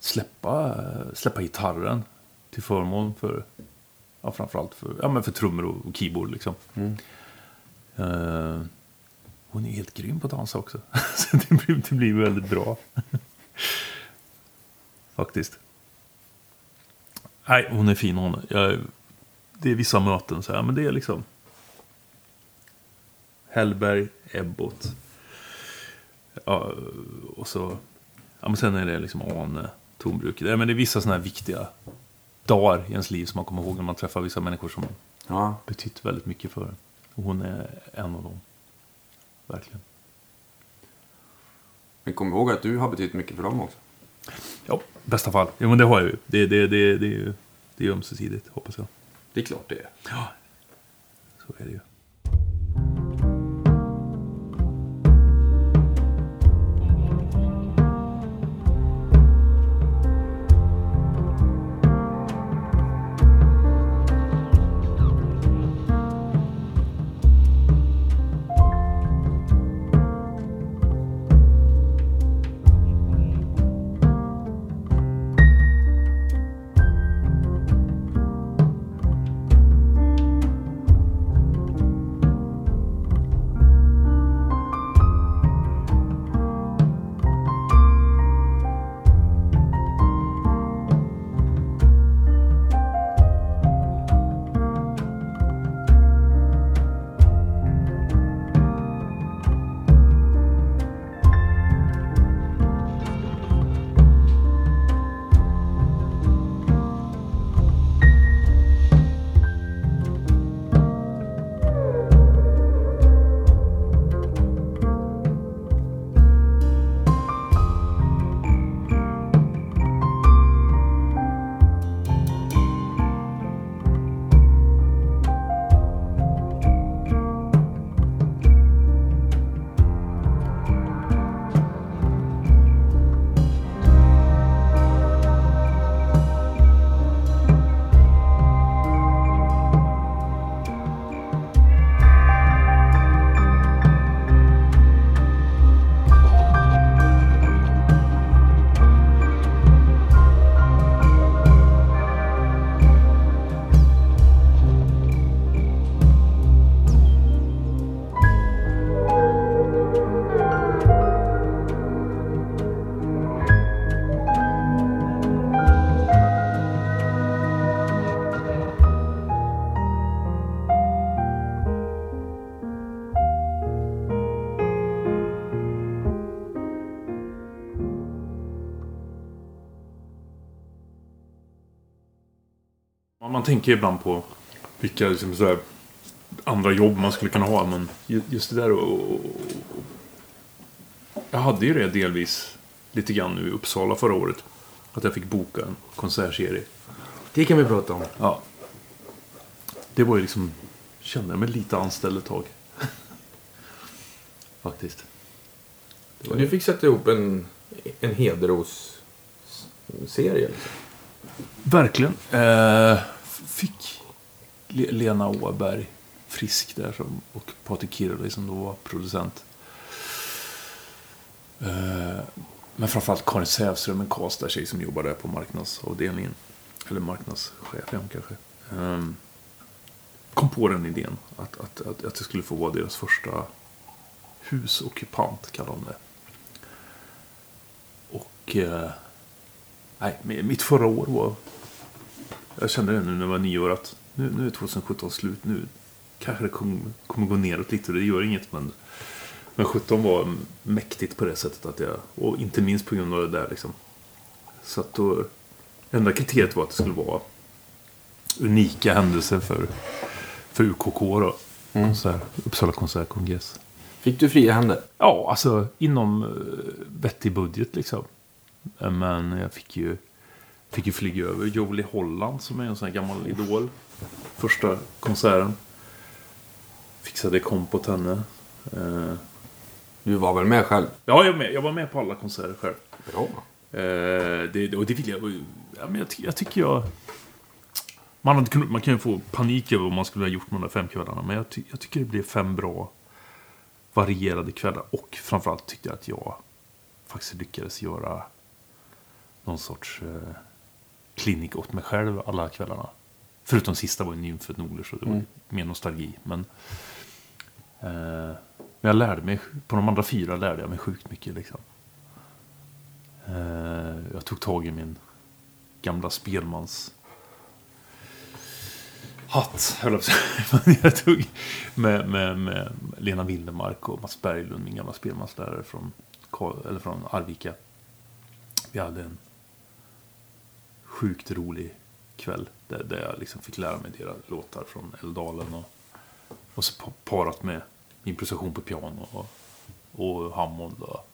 släppa, släppa gitarren till förmån för, ja framförallt för, ja, men för trummor och, och keyboard liksom. Eh, hon är helt grym på att dansa också. Så det blir, det blir väldigt bra. Faktiskt. Nej, hon är fin hon. Jag, det är vissa möten så här, men det är liksom Hellberg, Ebbot. Ja, och så... Ja, men sen är det liksom Ane, Tombruket. Ja, men det är vissa sådana här viktiga dagar i ens liv som man kommer ihåg när man träffar vissa människor som Ja. betytt väldigt mycket för en. Och hon är en av dem. Verkligen. Men kom ihåg att du har betytt mycket för dem också. Ja, bästa fall. Jo, men det har jag ju. Det, det, det, det, är ju det är ömsesidigt, hoppas jag. Det är klart det är. Ja, så är det ju. Tänker ibland på vilka liksom, så här, andra jobb man skulle kunna ha. Men ju- just det där och, och, och Jag hade ju det delvis lite grann nu i Uppsala förra året. Att jag fick boka en konsertserie. Det kan vi prata om. Ja. Det var ju liksom... Kände jag mig lite anställd ett tag. Faktiskt. Och du fick sätta ihop en, en Hederos-serie. Liksom. Verkligen. Eh, fick Lena Åberg Frisk där som, och Patrik Kirli som då var producent. Eh, men framförallt Karin Sävström, en Karlstad-tjej som jobbade på marknadsavdelningen. Eller marknadschef, ja, kanske. Ehm, kom på den idén att, att, att, att det skulle få vara deras första husockupant, kallade de det. Och... Eh, nej, mitt förra år var jag kände det nu när jag var nio år att nu, nu är 2017 slut. Nu kanske det kommer, kommer gå neråt lite. Det gör inget. Men, men 17 var mäktigt på det sättet. att jag Och inte minst på grund av det där. Liksom. Så att då... Enda kriteriet var att det skulle vara unika händelser för, för UKK. Då. Konsert, Uppsala konsertkongress. Fick du fria händer? Ja, alltså inom uh, vettig budget liksom. Eh, Men jag fick ju, fick ju flyga över Jolie Holland som är en sån här gammal idol. Första konserten. Fixade komp åt henne. Eh, Du var väl med själv? ja, jag, var med, jag var med på alla konserter själv. Bra. Eh, det, och det vill jag... Ja, men jag, jag tycker jag... Man, hade kunnat, man kan ju få panik över vad man skulle ha gjort med de där fem kvällarna. Men jag, ty, jag tycker det blev fem bra varierade kvällar. Och framförallt tyckte jag att jag faktiskt lyckades göra någon sorts eh, klinik åt mig själv alla kvällarna. Förutom sista var ju nymfet Norler så det var mer nostalgi. Men, eh, men jag lärde mig, på de andra fyra lärde jag mig sjukt mycket. Liksom. Eh, jag tog tag i min gamla spelmans hatt, höll jag på jag tog med, med, med Lena Wildemark och Mats Berglund, min gamla spelmanslärare från, eller från Arvika. Vi hade en sjukt rolig kväll där, där jag liksom fick lära mig deras låtar från Älvdalen och, och så pa- parat med improvisation på piano och, och Hammond. Och,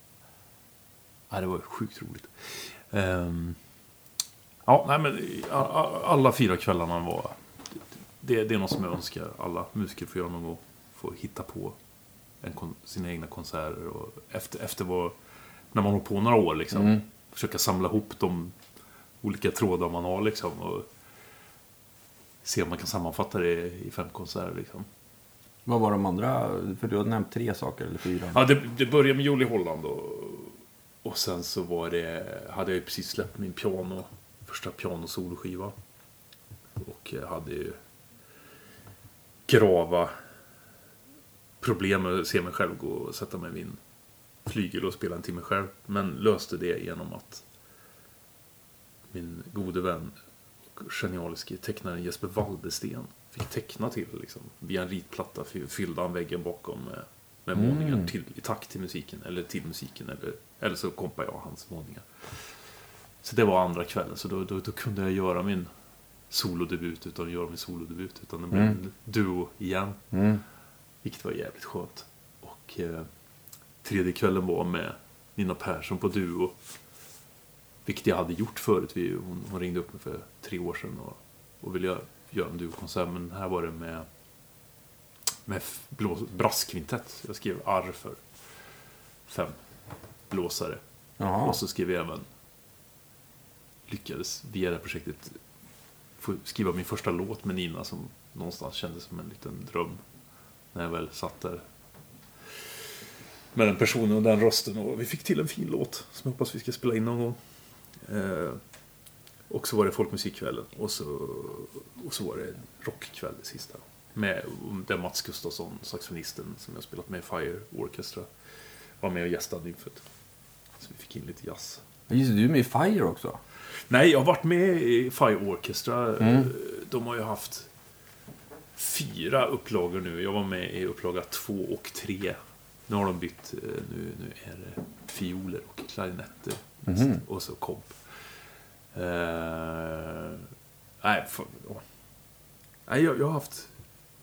ja, det var sjukt roligt. Ehm, ja, nej, men alla fyra kvällarna var... Det, det är något som jag önskar alla musiker får göra någon gång. Få hitta på en sina egna konserter. Och efter, efter vad, när man har på några år liksom. Försöka samla ihop de olika trådar man har liksom. Och se om man kan sammanfatta det i fem konserter liksom. Vad var de andra? För du har nämnt tre saker, eller fyra. Ja, det, det började med Jolie Holland och, och sen så var det, hade jag ju precis släppt min piano, första pianosoloskiva. Och jag hade ju grava problem med att se mig själv gå och sätta mig vid en flygel och spela en timme själv. Men löste det genom att min gode vän och genialiske tecknaren Jesper Waldesten fick teckna till liksom, via en ritplatta fy- fyllde han väggen bakom med, med målningar till, i takt till musiken eller till musiken eller, eller så kompade jag hans målningar. Så det var andra kvällen så då, då, då kunde jag göra min solodebut utan att göra min solodebut utan det blev en duo igen. Mm. Vilket var jävligt skönt. Och eh, tredje kvällen var med Nina Persson på duo. Vilket jag hade gjort förut. Vi, hon, hon ringde upp mig för tre år sedan och, och ville göra, göra en duokonsert. Men här var det med, med blås, brasskvintett. Jag skrev arr för fem blåsare. Jaha. Och så skrev jag även lyckades via det här projektet få skriva min första låt med Nina som någonstans kändes som en liten dröm. När jag väl satt där med den personen och den rösten och vi fick till en fin låt som jag hoppas vi ska spela in någon gång. Eh, och så var det folkmusikkvällen och så, och så var det rockkväll det sista. Med där Mats Gustafsson, saxofonisten som jag spelat med i Fire Orchestra, var med och gästade nymfet. Så vi fick in lite jazz. Just du är med i Fire också. Nej, jag har varit med i Fire Orchestra. De har ju haft fyra upplagor nu. Jag var med i upplaga två och tre. Nu har de bytt. eh, Nu, nu är det fioler och klarinetter. Och så komp. Eh, nej, för, ja. nej jag, jag har haft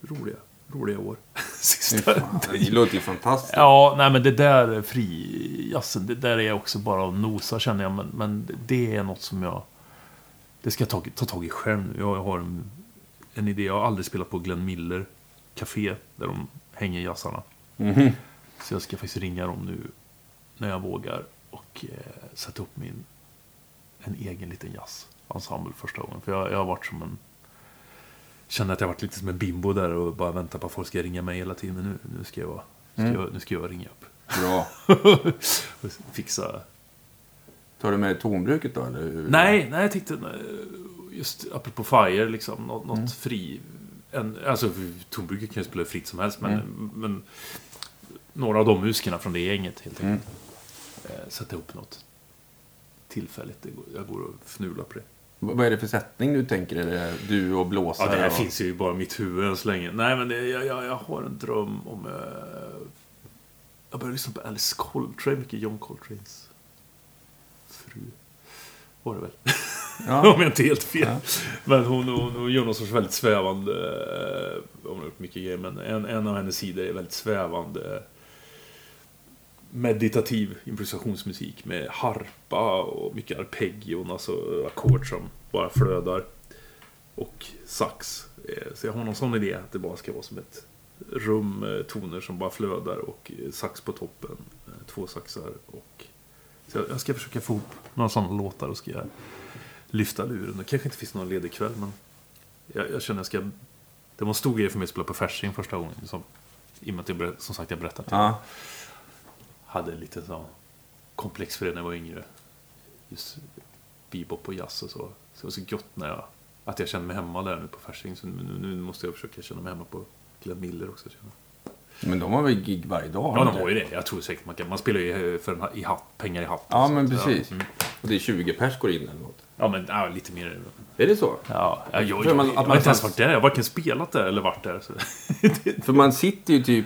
roliga, roliga år. Sista. Fan, det låter ju fantastiskt. Ja, nej men det där frijazzen, det där är också bara att nosa känner jag. Men, men det är något som jag... Det ska jag ta, ta tag i själv nu. Jag har en, en idé. Jag har aldrig spelat på Glenn Miller Café, där de hänger jazzarna. Mhm. Så jag ska faktiskt ringa dem nu när jag vågar och eh, sätta upp min en egen liten jazzensemble första gången. För jag, jag har varit som en... Kände att jag varit lite som en bimbo där och bara väntar på att folk ska ringa mig hela tiden. Men nu, nu, ska, jag, ska Mm. jag, nu ska jag ringa upp. Bra. och fixa... Tar du med tonbruket då? Eller? Nej, nej, jag tänkte... nej, Just apropå Fire, liksom. Något, något Mm. fri... En, alltså, tonbruket kan ju spela fritt som helst, men, Mm. men några av de musikerna från det gänget helt Mm. enkelt. Eh, sätta ihop något tillfälligt. Jag går och fnular på det. Vad är det för sättning du tänker? Är det du och Ja, blåsare? det här och... finns ju bara i mitt huvud än så länge. Nej, men det, jag, jag, jag har en dröm om... Eh, jag började lyssna på Alice Coltrane, mycket John Coltranes fru. Var det väl? Ja. om jag inte är helt fel. Ja. Men hon, hon, hon gör någon sorts väldigt svävande... eh, Hon har gjort mycket grejer, men en, en av hennes sidor är väldigt svävande meditativ improvisationsmusik med harpa och mycket arpeggion, alltså ackord som bara flödar. Och sax. Eh, så jag har någon sån idé att det bara ska vara som ett rum med toner som bara flödar och sax på toppen. Eh, två saxar och... Så jag- ska försöka få ihop några sådana låtar och ska jag lyfta luren. Det kanske inte finns någon ledig kväll men jag, jag känner att jag ska... Det var en stor grej för mig att spela på Fasching första gången. Som, I och med att jag, som sagt, jag berättade att jag Ja hade lite så komplex för det när jag var yngre. Just bebop och jazz och så. Så det var så gott när jag, att jag kände mig hemma där nu på Fasching. Så nu, nu måste jag försöka känna mig hemma på Glenn Miller också. Känner. jag. Men de har väl gig varje dag? Ja, de har ju det. Jag tror säkert man kan. Man spelar ju för en, i hatt, pengar i hatt. Ja, men precis. Ja, mm. Och det är 20 pers går in eller något. ja men ja, lite mer. Är det så? Ja, jag, jag, jag, man- jag man har inte ens varit där. Jag har varken spelat där eller varit där. Så. För man sitter ju typ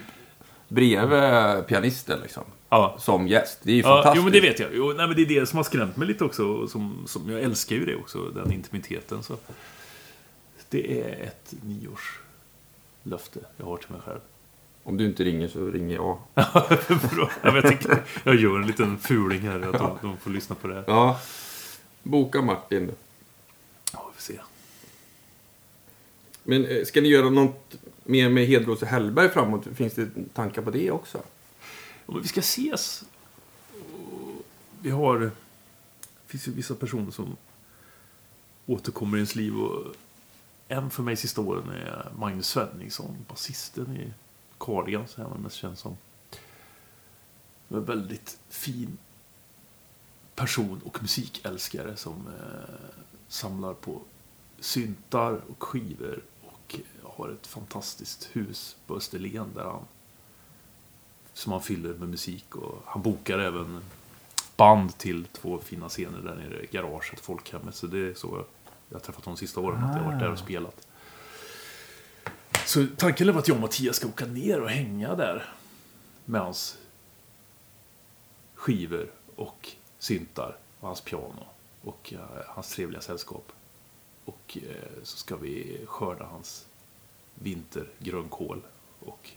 bredvid pianisten liksom. Ja. Som gäst. Det är ju Ja, fantastiskt. jo, men det vet jag. Jo, nej, men det är det som har skrämt mig lite också. Som, som, jag älskar ju det också, den intimiteten. Så. Det är ett nyårslöfte jag har till mig själv. Om du inte ringer så ringer jag. Bra. Ja, jag, tänker, jag gör en liten fuling här, att de, de får lyssna på det. här. Ja. Boka Martin. Ja, vi får se. Men eh, ska ni göra något mer med Hedros och Hellberg framåt? Finns det tankar på det också? Ja, men vi ska ses. Och Vi har... Det finns ju vissa personer som återkommer i ens liv. Och en för mig sista åren är Magnus Svenningsson, basisten i Cardigans, är han mest känd som. En väldigt fin person och musikälskare som eh, samlar på syntar och skivor och eh, har ett fantastiskt hus på Österlen där han som han fyller med musik och han bokar även band till två fina scener där nere i garaget, folkhemmet. Så det är så jag, har träffat honom de sista åren, att jag har varit där och spelat. Så tanken är att jag och Mattias ska åka ner och hänga där med hans skivor och syntar och hans piano och eh, hans trevliga sällskap. Och eh, så ska vi skörda hans vintergrönkål och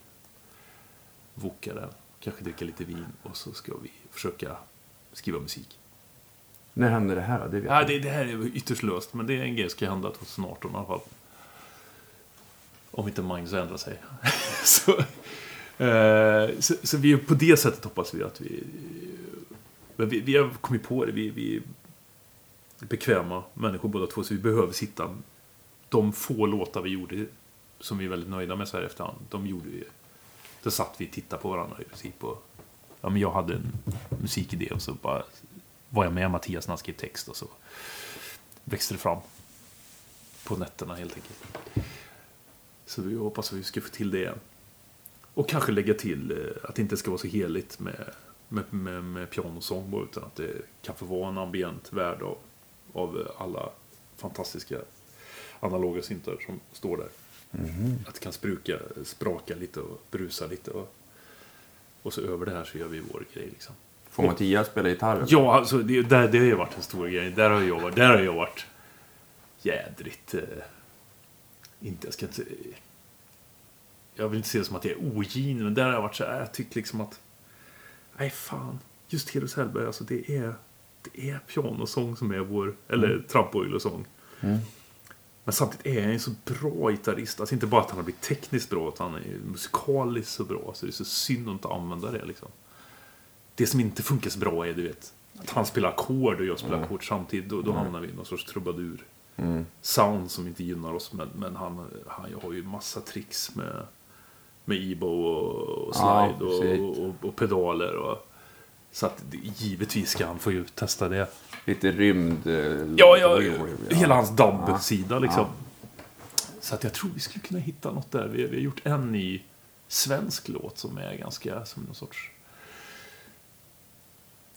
voka den, kanske dricka lite vin och så ska vi försöka skriva musik. När händer det här? Det vet Ja, det, det här är ytterst löst, men det är en grej som ska hända 2018 i alla fall. Om inte Magnus ändrar sig. så, eh, så, så vi, på det sättet hoppas vi att vi... Vi, vi har kommit på det. Vi, vi är bekväma människor båda två, så vi behöver sitta... De få låtar vi gjorde, som vi är väldigt nöjda med så här efterhand, de gjorde vi... Då satt vi och tittade på varandra i princip. Och, ja, men jag hade en musikidé och så bara var jag med Mattias när han skrev text och så växte det fram på nätterna helt enkelt. Så vi hoppas att vi ska få till det igen. Och kanske lägga till eh, att det inte ska vara så heligt med, med, med, med pianosång bara, utan att det kan få vara en ambient värld av, av alla fantastiska analoga syntar som står där. Att det kan spruka, spraka lite och brusa lite. Och, och så över det här så gör vi vår grej liksom. Får Mattias spela gitarr? Ja, alltså det, där, det har ju varit en stor grej. Där har jag varit, där har jag varit jädrigt... Eh, inte, jag ska inte... Jag vill inte se det som att jag är ogin, men där har jag varit så här, jag tycker liksom att... Nej, fan. Just Hedus Hellberg, alltså det är... Det är pianosång som är vår... Eller tramporgelsång. Men samtidigt är han en så bra gitarrist. Alltså inte bara att han har blivit tekniskt bra, utan han är musikaliskt så bra. Så det är så synd att inte använda det liksom. Det som inte funkar så bra är du vet, att han spelar ackord och jag spelar ackord samtidigt. Då, då hamnar vi i någon sorts trubadur. Sound som inte gynnar oss. Men, men han, han har ju massa tricks med, med EBO och, och Ja, slide och, och, och, pedaler. Och, så att givetvis ska han få ju testa det. Lite rymd... eh, Ja, ja, ja. hela hans dubb-sida liksom. Så att jag tror vi skulle kunna hitta något där. Vi, vi har gjort en ny svensk låt som är ganska som någon sorts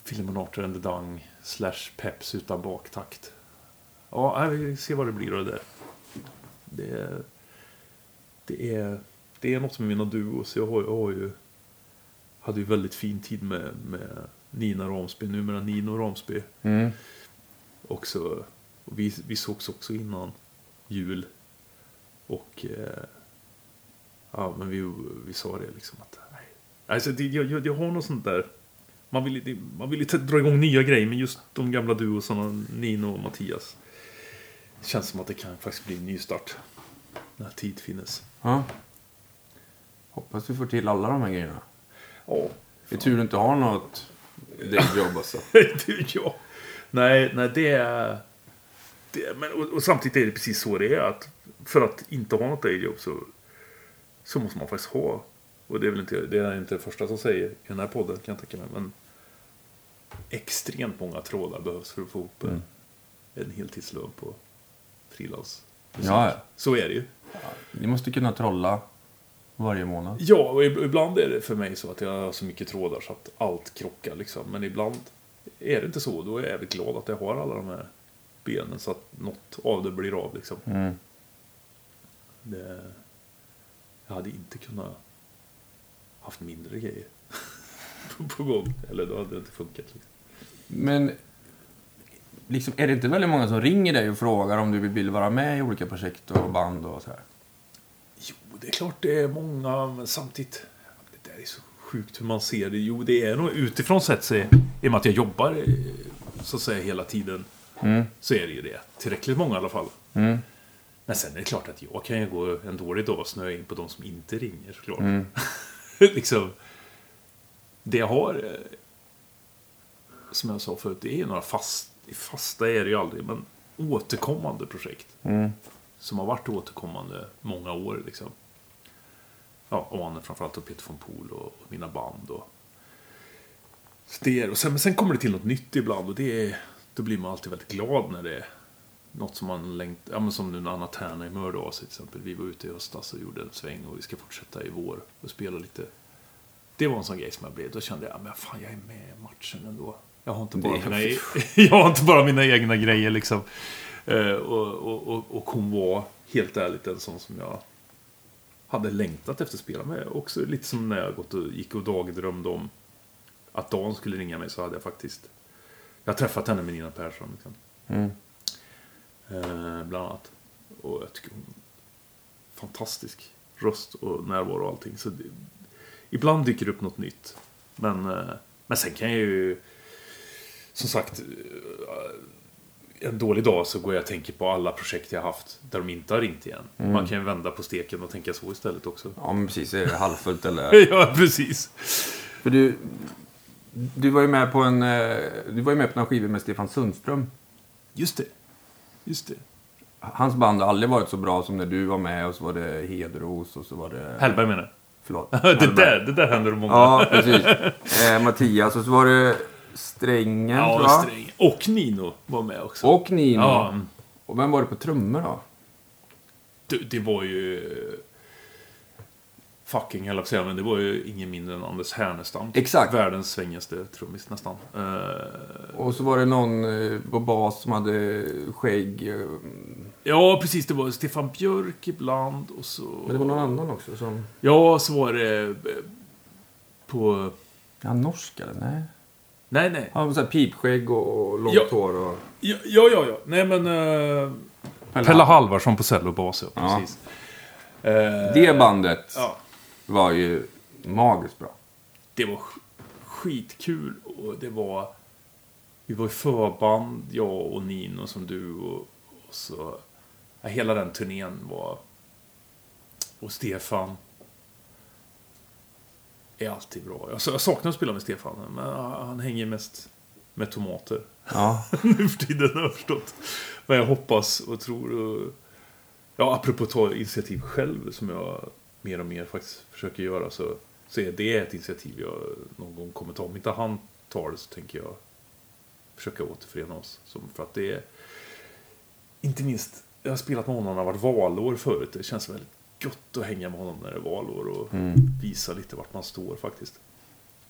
Filemon Arthur and the Dung slash Peps utan baktakt. Ja, vi ser vad det blir av det där. Det är, det är, det är något med mina duos. Jag har, jag har ju hade ju väldigt fin tid med, med Nina Ramsby, numera Nino Ramsby. Mm. Också, och vi, vi sågs också innan jul. Och eh, ja, men vi, vi sa det liksom att nej. Alltså, det, jag, jag, har något sånt där. Man vill, det, man vill ta- dra igång nya grejer, men just de gamla duosarna, Nino och Mattias. Det känns som att det kan faktiskt bli en nystart. När tid finnes. Ja. Hoppas vi får till alla de här grejerna. Ja, Det är tur du inte har något dayjobb alltså. du, ja. Nej, nej det är... Det, men, och, och samtidigt är det precis så det är. Att för att inte ha något dayjobb så, så måste man faktiskt ha. Och det är väl inte, det är inte det första som säger i den här podden kan jag tänka mig. Men extremt många trådar behövs för att få ihop en, en heltidslön på frilans. Ja, ja. Så är det ju. Ni måste kunna trolla varje månad. Ja, och ib- ibland är det för mig så att jag har så mycket trådar så att allt krockar liksom. Men ibland är det inte så. Då är jag glad att jag har alla de här benen så att något av det blir av liksom. Mm. Det, jag hade inte kunnat haft mindre grejer på, på gång. Eller då hade det inte funkat. Liksom. Men liksom, är det inte väldigt många som ringer dig och frågar om du vill vara med i olika projekt och band och så här? Det är klart det är många, men samtidigt. Det där är så sjukt hur man ser det. Jo, det är nog utifrån sett så i och med att jag jobbar eh, så att säga hela tiden. Så är det ju det. Tillräckligt många i alla fall. Mm. Men sen är det klart att jag kan ju gå en dålig dag och snöa in på de som inte ringer såklart. Mm. liksom. Det jag har, eh, som jag sa förut, det är några fast, fasta är det ju aldrig, men återkommande projekt. Mm. Som har varit återkommande många år liksom. Ja, Arne framförallt och Peter von Poel och, och mina band och... Och sen, men sen kommer det till något nytt ibland och det är, då blir man alltid väldigt glad när det är något som man längtar, ja men som nu när Anna Tärna i Mörd av sig till exempel. Vi var ute i höstas och gjorde en sväng och vi ska fortsätta i vår och spela lite. Det var en sån grej som jag blev, då kände jag, men fan jag är med i matchen ändå. Jag har inte bara, mina, jag har inte bara mina egna grejer liksom. Eh, och, och, och, och hon var helt ärligt en sån som jag hade längtat efter att spela med. Också lite som när jag gått och, gick och dagdrömde om att Dan skulle ringa mig så hade jag faktiskt jag har träffat henne med Nina Persson. Liksom. Mm. Eh, bland annat. Och jag tycker hon fantastisk röst och närvaro och allting. Så det, ibland dyker det upp något nytt. Men, eh, men sen kan jag ju som sagt eh, en dålig dag så går jag och tänker på alla projekt jag haft där de inte har ringt igen. Man kan ju vända på steken och tänka så istället också. Ja, men precis. Är det halvfullt eller? ja, precis. För du, du var ju med på en, eh, du var ju med på några skivor med Stefan Sundström. Just det. Just det. Hans band har aldrig varit så bra som när du var med och så var det Hedros och så var det... Hellberg menar du? Förlåt. det, Hellberg. där, det där händer många. Ja, precis. Eh, Mattias och så var det Strängen, tror ja jag. Sträng. Och Nino var med också. Och Nino. Ja, Och vem var det på trummor då? det, det var ju... Fucking höll jag på att säga, men det var ju ingen mindre än Anders Härnestam. Exakt. Världens svängigaste trummis nästan. Eh, Och så var det någon eh, på bas som hade skägg. eh, ja, precis. Det var Stefan Björk ibland och så... Men det var någon annan också som... Ja, så var det på... Ja, norsk eller? Nej. Nej, nej. Han var så här pipskägg och, och långt Ja. hår och... Ja, ja, ja. ja. Nej, men... Uh, Pelle Pella Halvarsson på cello och bas, ja. Precis. Eh, Det bandet Ja. var ju magiskt bra. det var sk- skitkul och det var... Vi var i förband, jag och Nino som du och, och så... Ja, hela den turnén var... Och Stefan. Är alltid bra. Alltså, jag saknar att spela med Stefan, men han hänger mest med tomater. Ja. nu för tiden har jag förstått. Men jag hoppas och tror och... Ja, apropå att ta initiativ själv som jag mer och mer faktiskt försöker göra så, så är det ett initiativ jag någon gång kommer ta. Om inte han tar det så tänker jag försöka återförena oss. Som för att det är... Inte minst, jag har spelat med honom när det har varit valår förut. Det känns väldigt gott att hänga med honom när det är valår och visa lite vart man står faktiskt.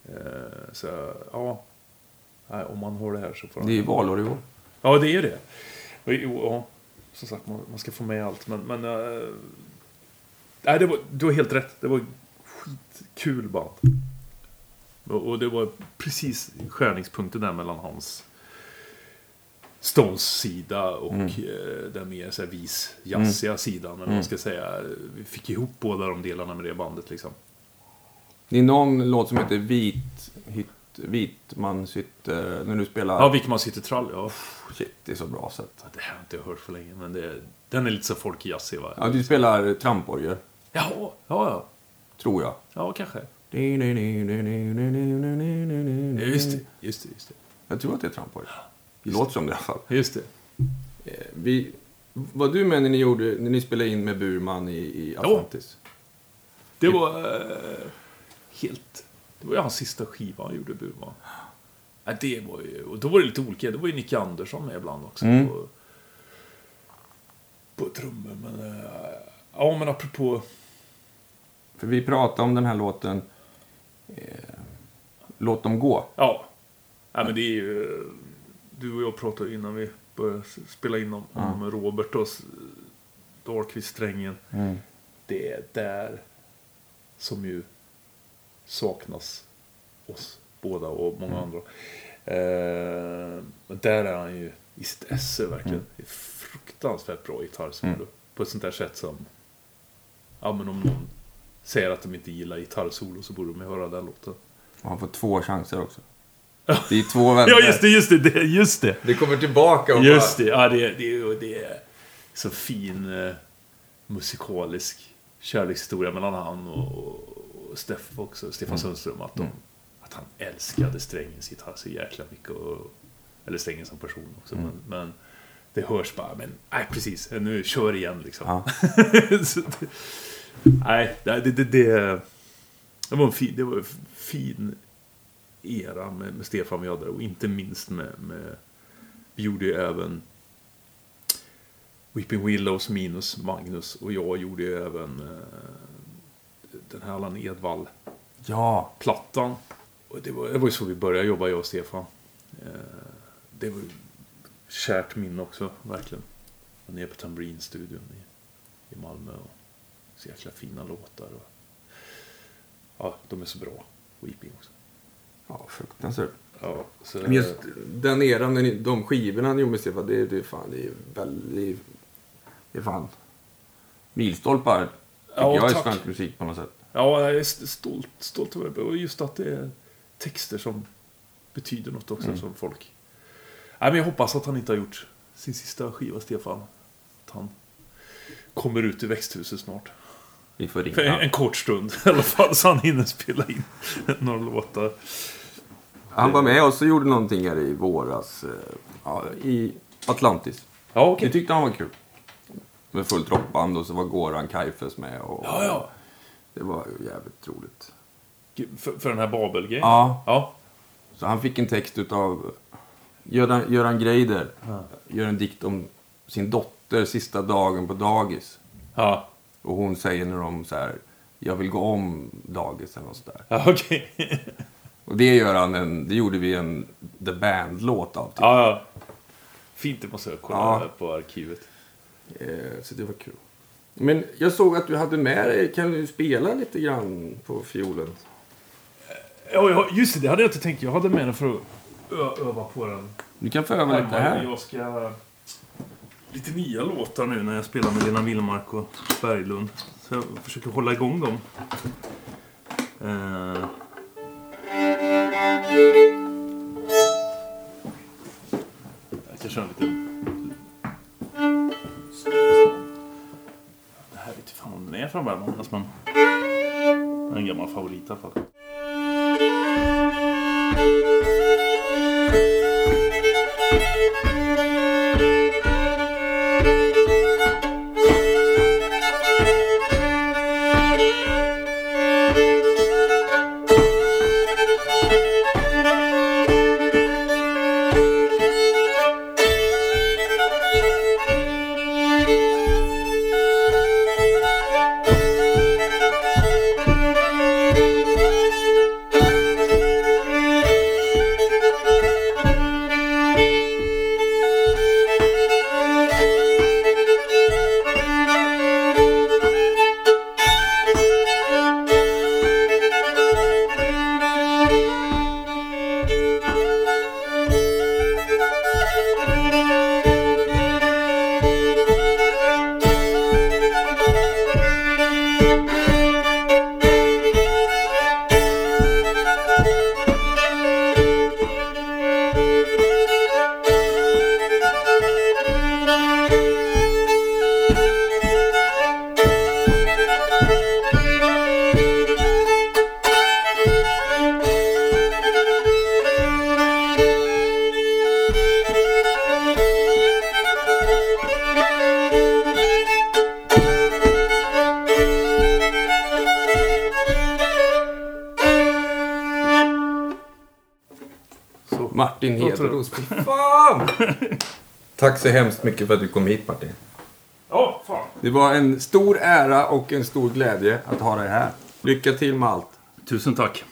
Eh, så ja, om man har det här så får han... Det är ju valår i år. Ja, det är det. Och, jo, ja, som sagt, man, man ska få med allt. Men, men äh, nej, det var, du har helt rätt. Det var skitkul band. Och, och det var precis skärningspunkten där mellan hans Stones sida och Mm. eh, den mer så här, vis, jazziga sidan. Eller man ska säga. Vi fick ihop båda de delarna med det bandet liksom. Det är någon låt som heter Vit, hit, Vitmanshytt, eh, när du spelar... Ja, Wickman sitter trall. Ja, Shit, det är så bra sätt. det här har inte jag hört för länge. Men det, den är lite så folkjazzig va? Ja, du spelar tramporgel, Jaha, ja, ja. tror jag. Ja, kanske. Ja, Just det, just det, just det. Jag tror att det är tramporgel. Det låter som det i alla fall. Just det. Eh, Vi, var du med när ni, gjorde, när ni spelade in med Burman i, i Atlantis? Det var eh, helt... Det var ju hans sista skiva han gjorde, Burman. Ja, det var ju... Och då var det lite olika. Då var ju Nicke Andersson med ibland också. Mm. På, på trummor, men... eh, ja, men apropå... För vi pratade om den här låten eh, Låt dem gå. Ja. ja men det är ju... Du och jag pratade innan vi började spela in om, om Robert och Dahlqvist-strängen. Det är där som ju saknas oss båda och många andra. Eh, där är han ju i sitt esse verkligen. Är fruktansvärt bra gitarrsolo. På ett sånt där sätt som... Ja men om någon säger att de inte gillar gitarrsolo så borde de ju höra den låten. Och han får två chanser också. Det är två vänner. Ja just det, just det, just det. Det kommer tillbaka och Just det, ja, det, det, det är så fin eh, musikalisk kärlekshistoria mellan han och, och Steff också, Stefan Sundström. Att, de, att han älskade Strängens gitarr så jäkla mycket. Och, eller Strängen som person också. Men, men det hörs bara, men nej precis, nu kör igen liksom. Ja. Det, nej, det, det, det, det, det var en fin, det var en fin era med, med Stefan vi hade och inte minst med, med vi gjorde ju även Weeping Willows minus Magnus och jag gjorde ju även eh, den här Allan Edwall-plattan. Ja, Och det var, det var ju så vi började jobba, jag och Stefan. Eh, det var ju kärt minne också, verkligen. Var nere på Tambourine-studion i, i Malmö. Och så jäkla fina låtar. Och, ja, de är så bra. Weeping också. Ja fruktansvärt. Ja, så, Men just den eran, de skivorna ni gjorde med Stefan, det, är- det, fan, det är väldigt... Det är fan milstolpar. Tycker Ja, jag i svensk musik på något sätt. Ja, jag är st- stolt, stolt över det. Och just att det är texter som betyder något också som folk... Nej, men jag hoppas att han inte har gjort sin sista skiva, Stefan. Att han kommer ut i växthuset snart. Vi får För en, ringa. en kort stund i alla fall, så han hinner spela in några låtar. Han var med oss och gjorde någonting här i våras. eh, Ja, I Atlantis. Ja, Det okej. tyckte han var kul. Med fullt rockband och så var Goran Kaifes med. Och Ja, ja. Det var jävligt roligt. För, för den här Babel-grejen? Ja. Ja. Så han fick en text utav Göran, Göran Greider. Gör en dikt om sin dotter sista dagen på dagis. Ja, Och hon säger när de så här, jag vill gå om dagis eller något sådär. ja okej. Och det gör han en, det gjorde vi en The Band-låt av. Typ. Ja, ja. Fint, det måste jag kolla Ja. på arkivet. Eh, så det var kul. Men jag såg att du hade med dig, kan du spela lite grann på fiolen? Ja, ja, just det, det hade jag inte tänkt. Jag hade med den för att öva på den. Du kan få öva lite här. Jag ska... Lite nya låtar nu när jag spelar med Lena Willmark och Berglund. Så jag försöker hålla igång dem. Eh. Jag kan köra lite... Det här vete fan om den är från Värmland. Alltså, men... Det är en gammal favorit i alla fall. Tack så hemskt mycket för att du kom hit Martin. Ja, fan. Det var en stor ära och en stor glädje att ha dig här. Lycka till med allt. Tusen tack.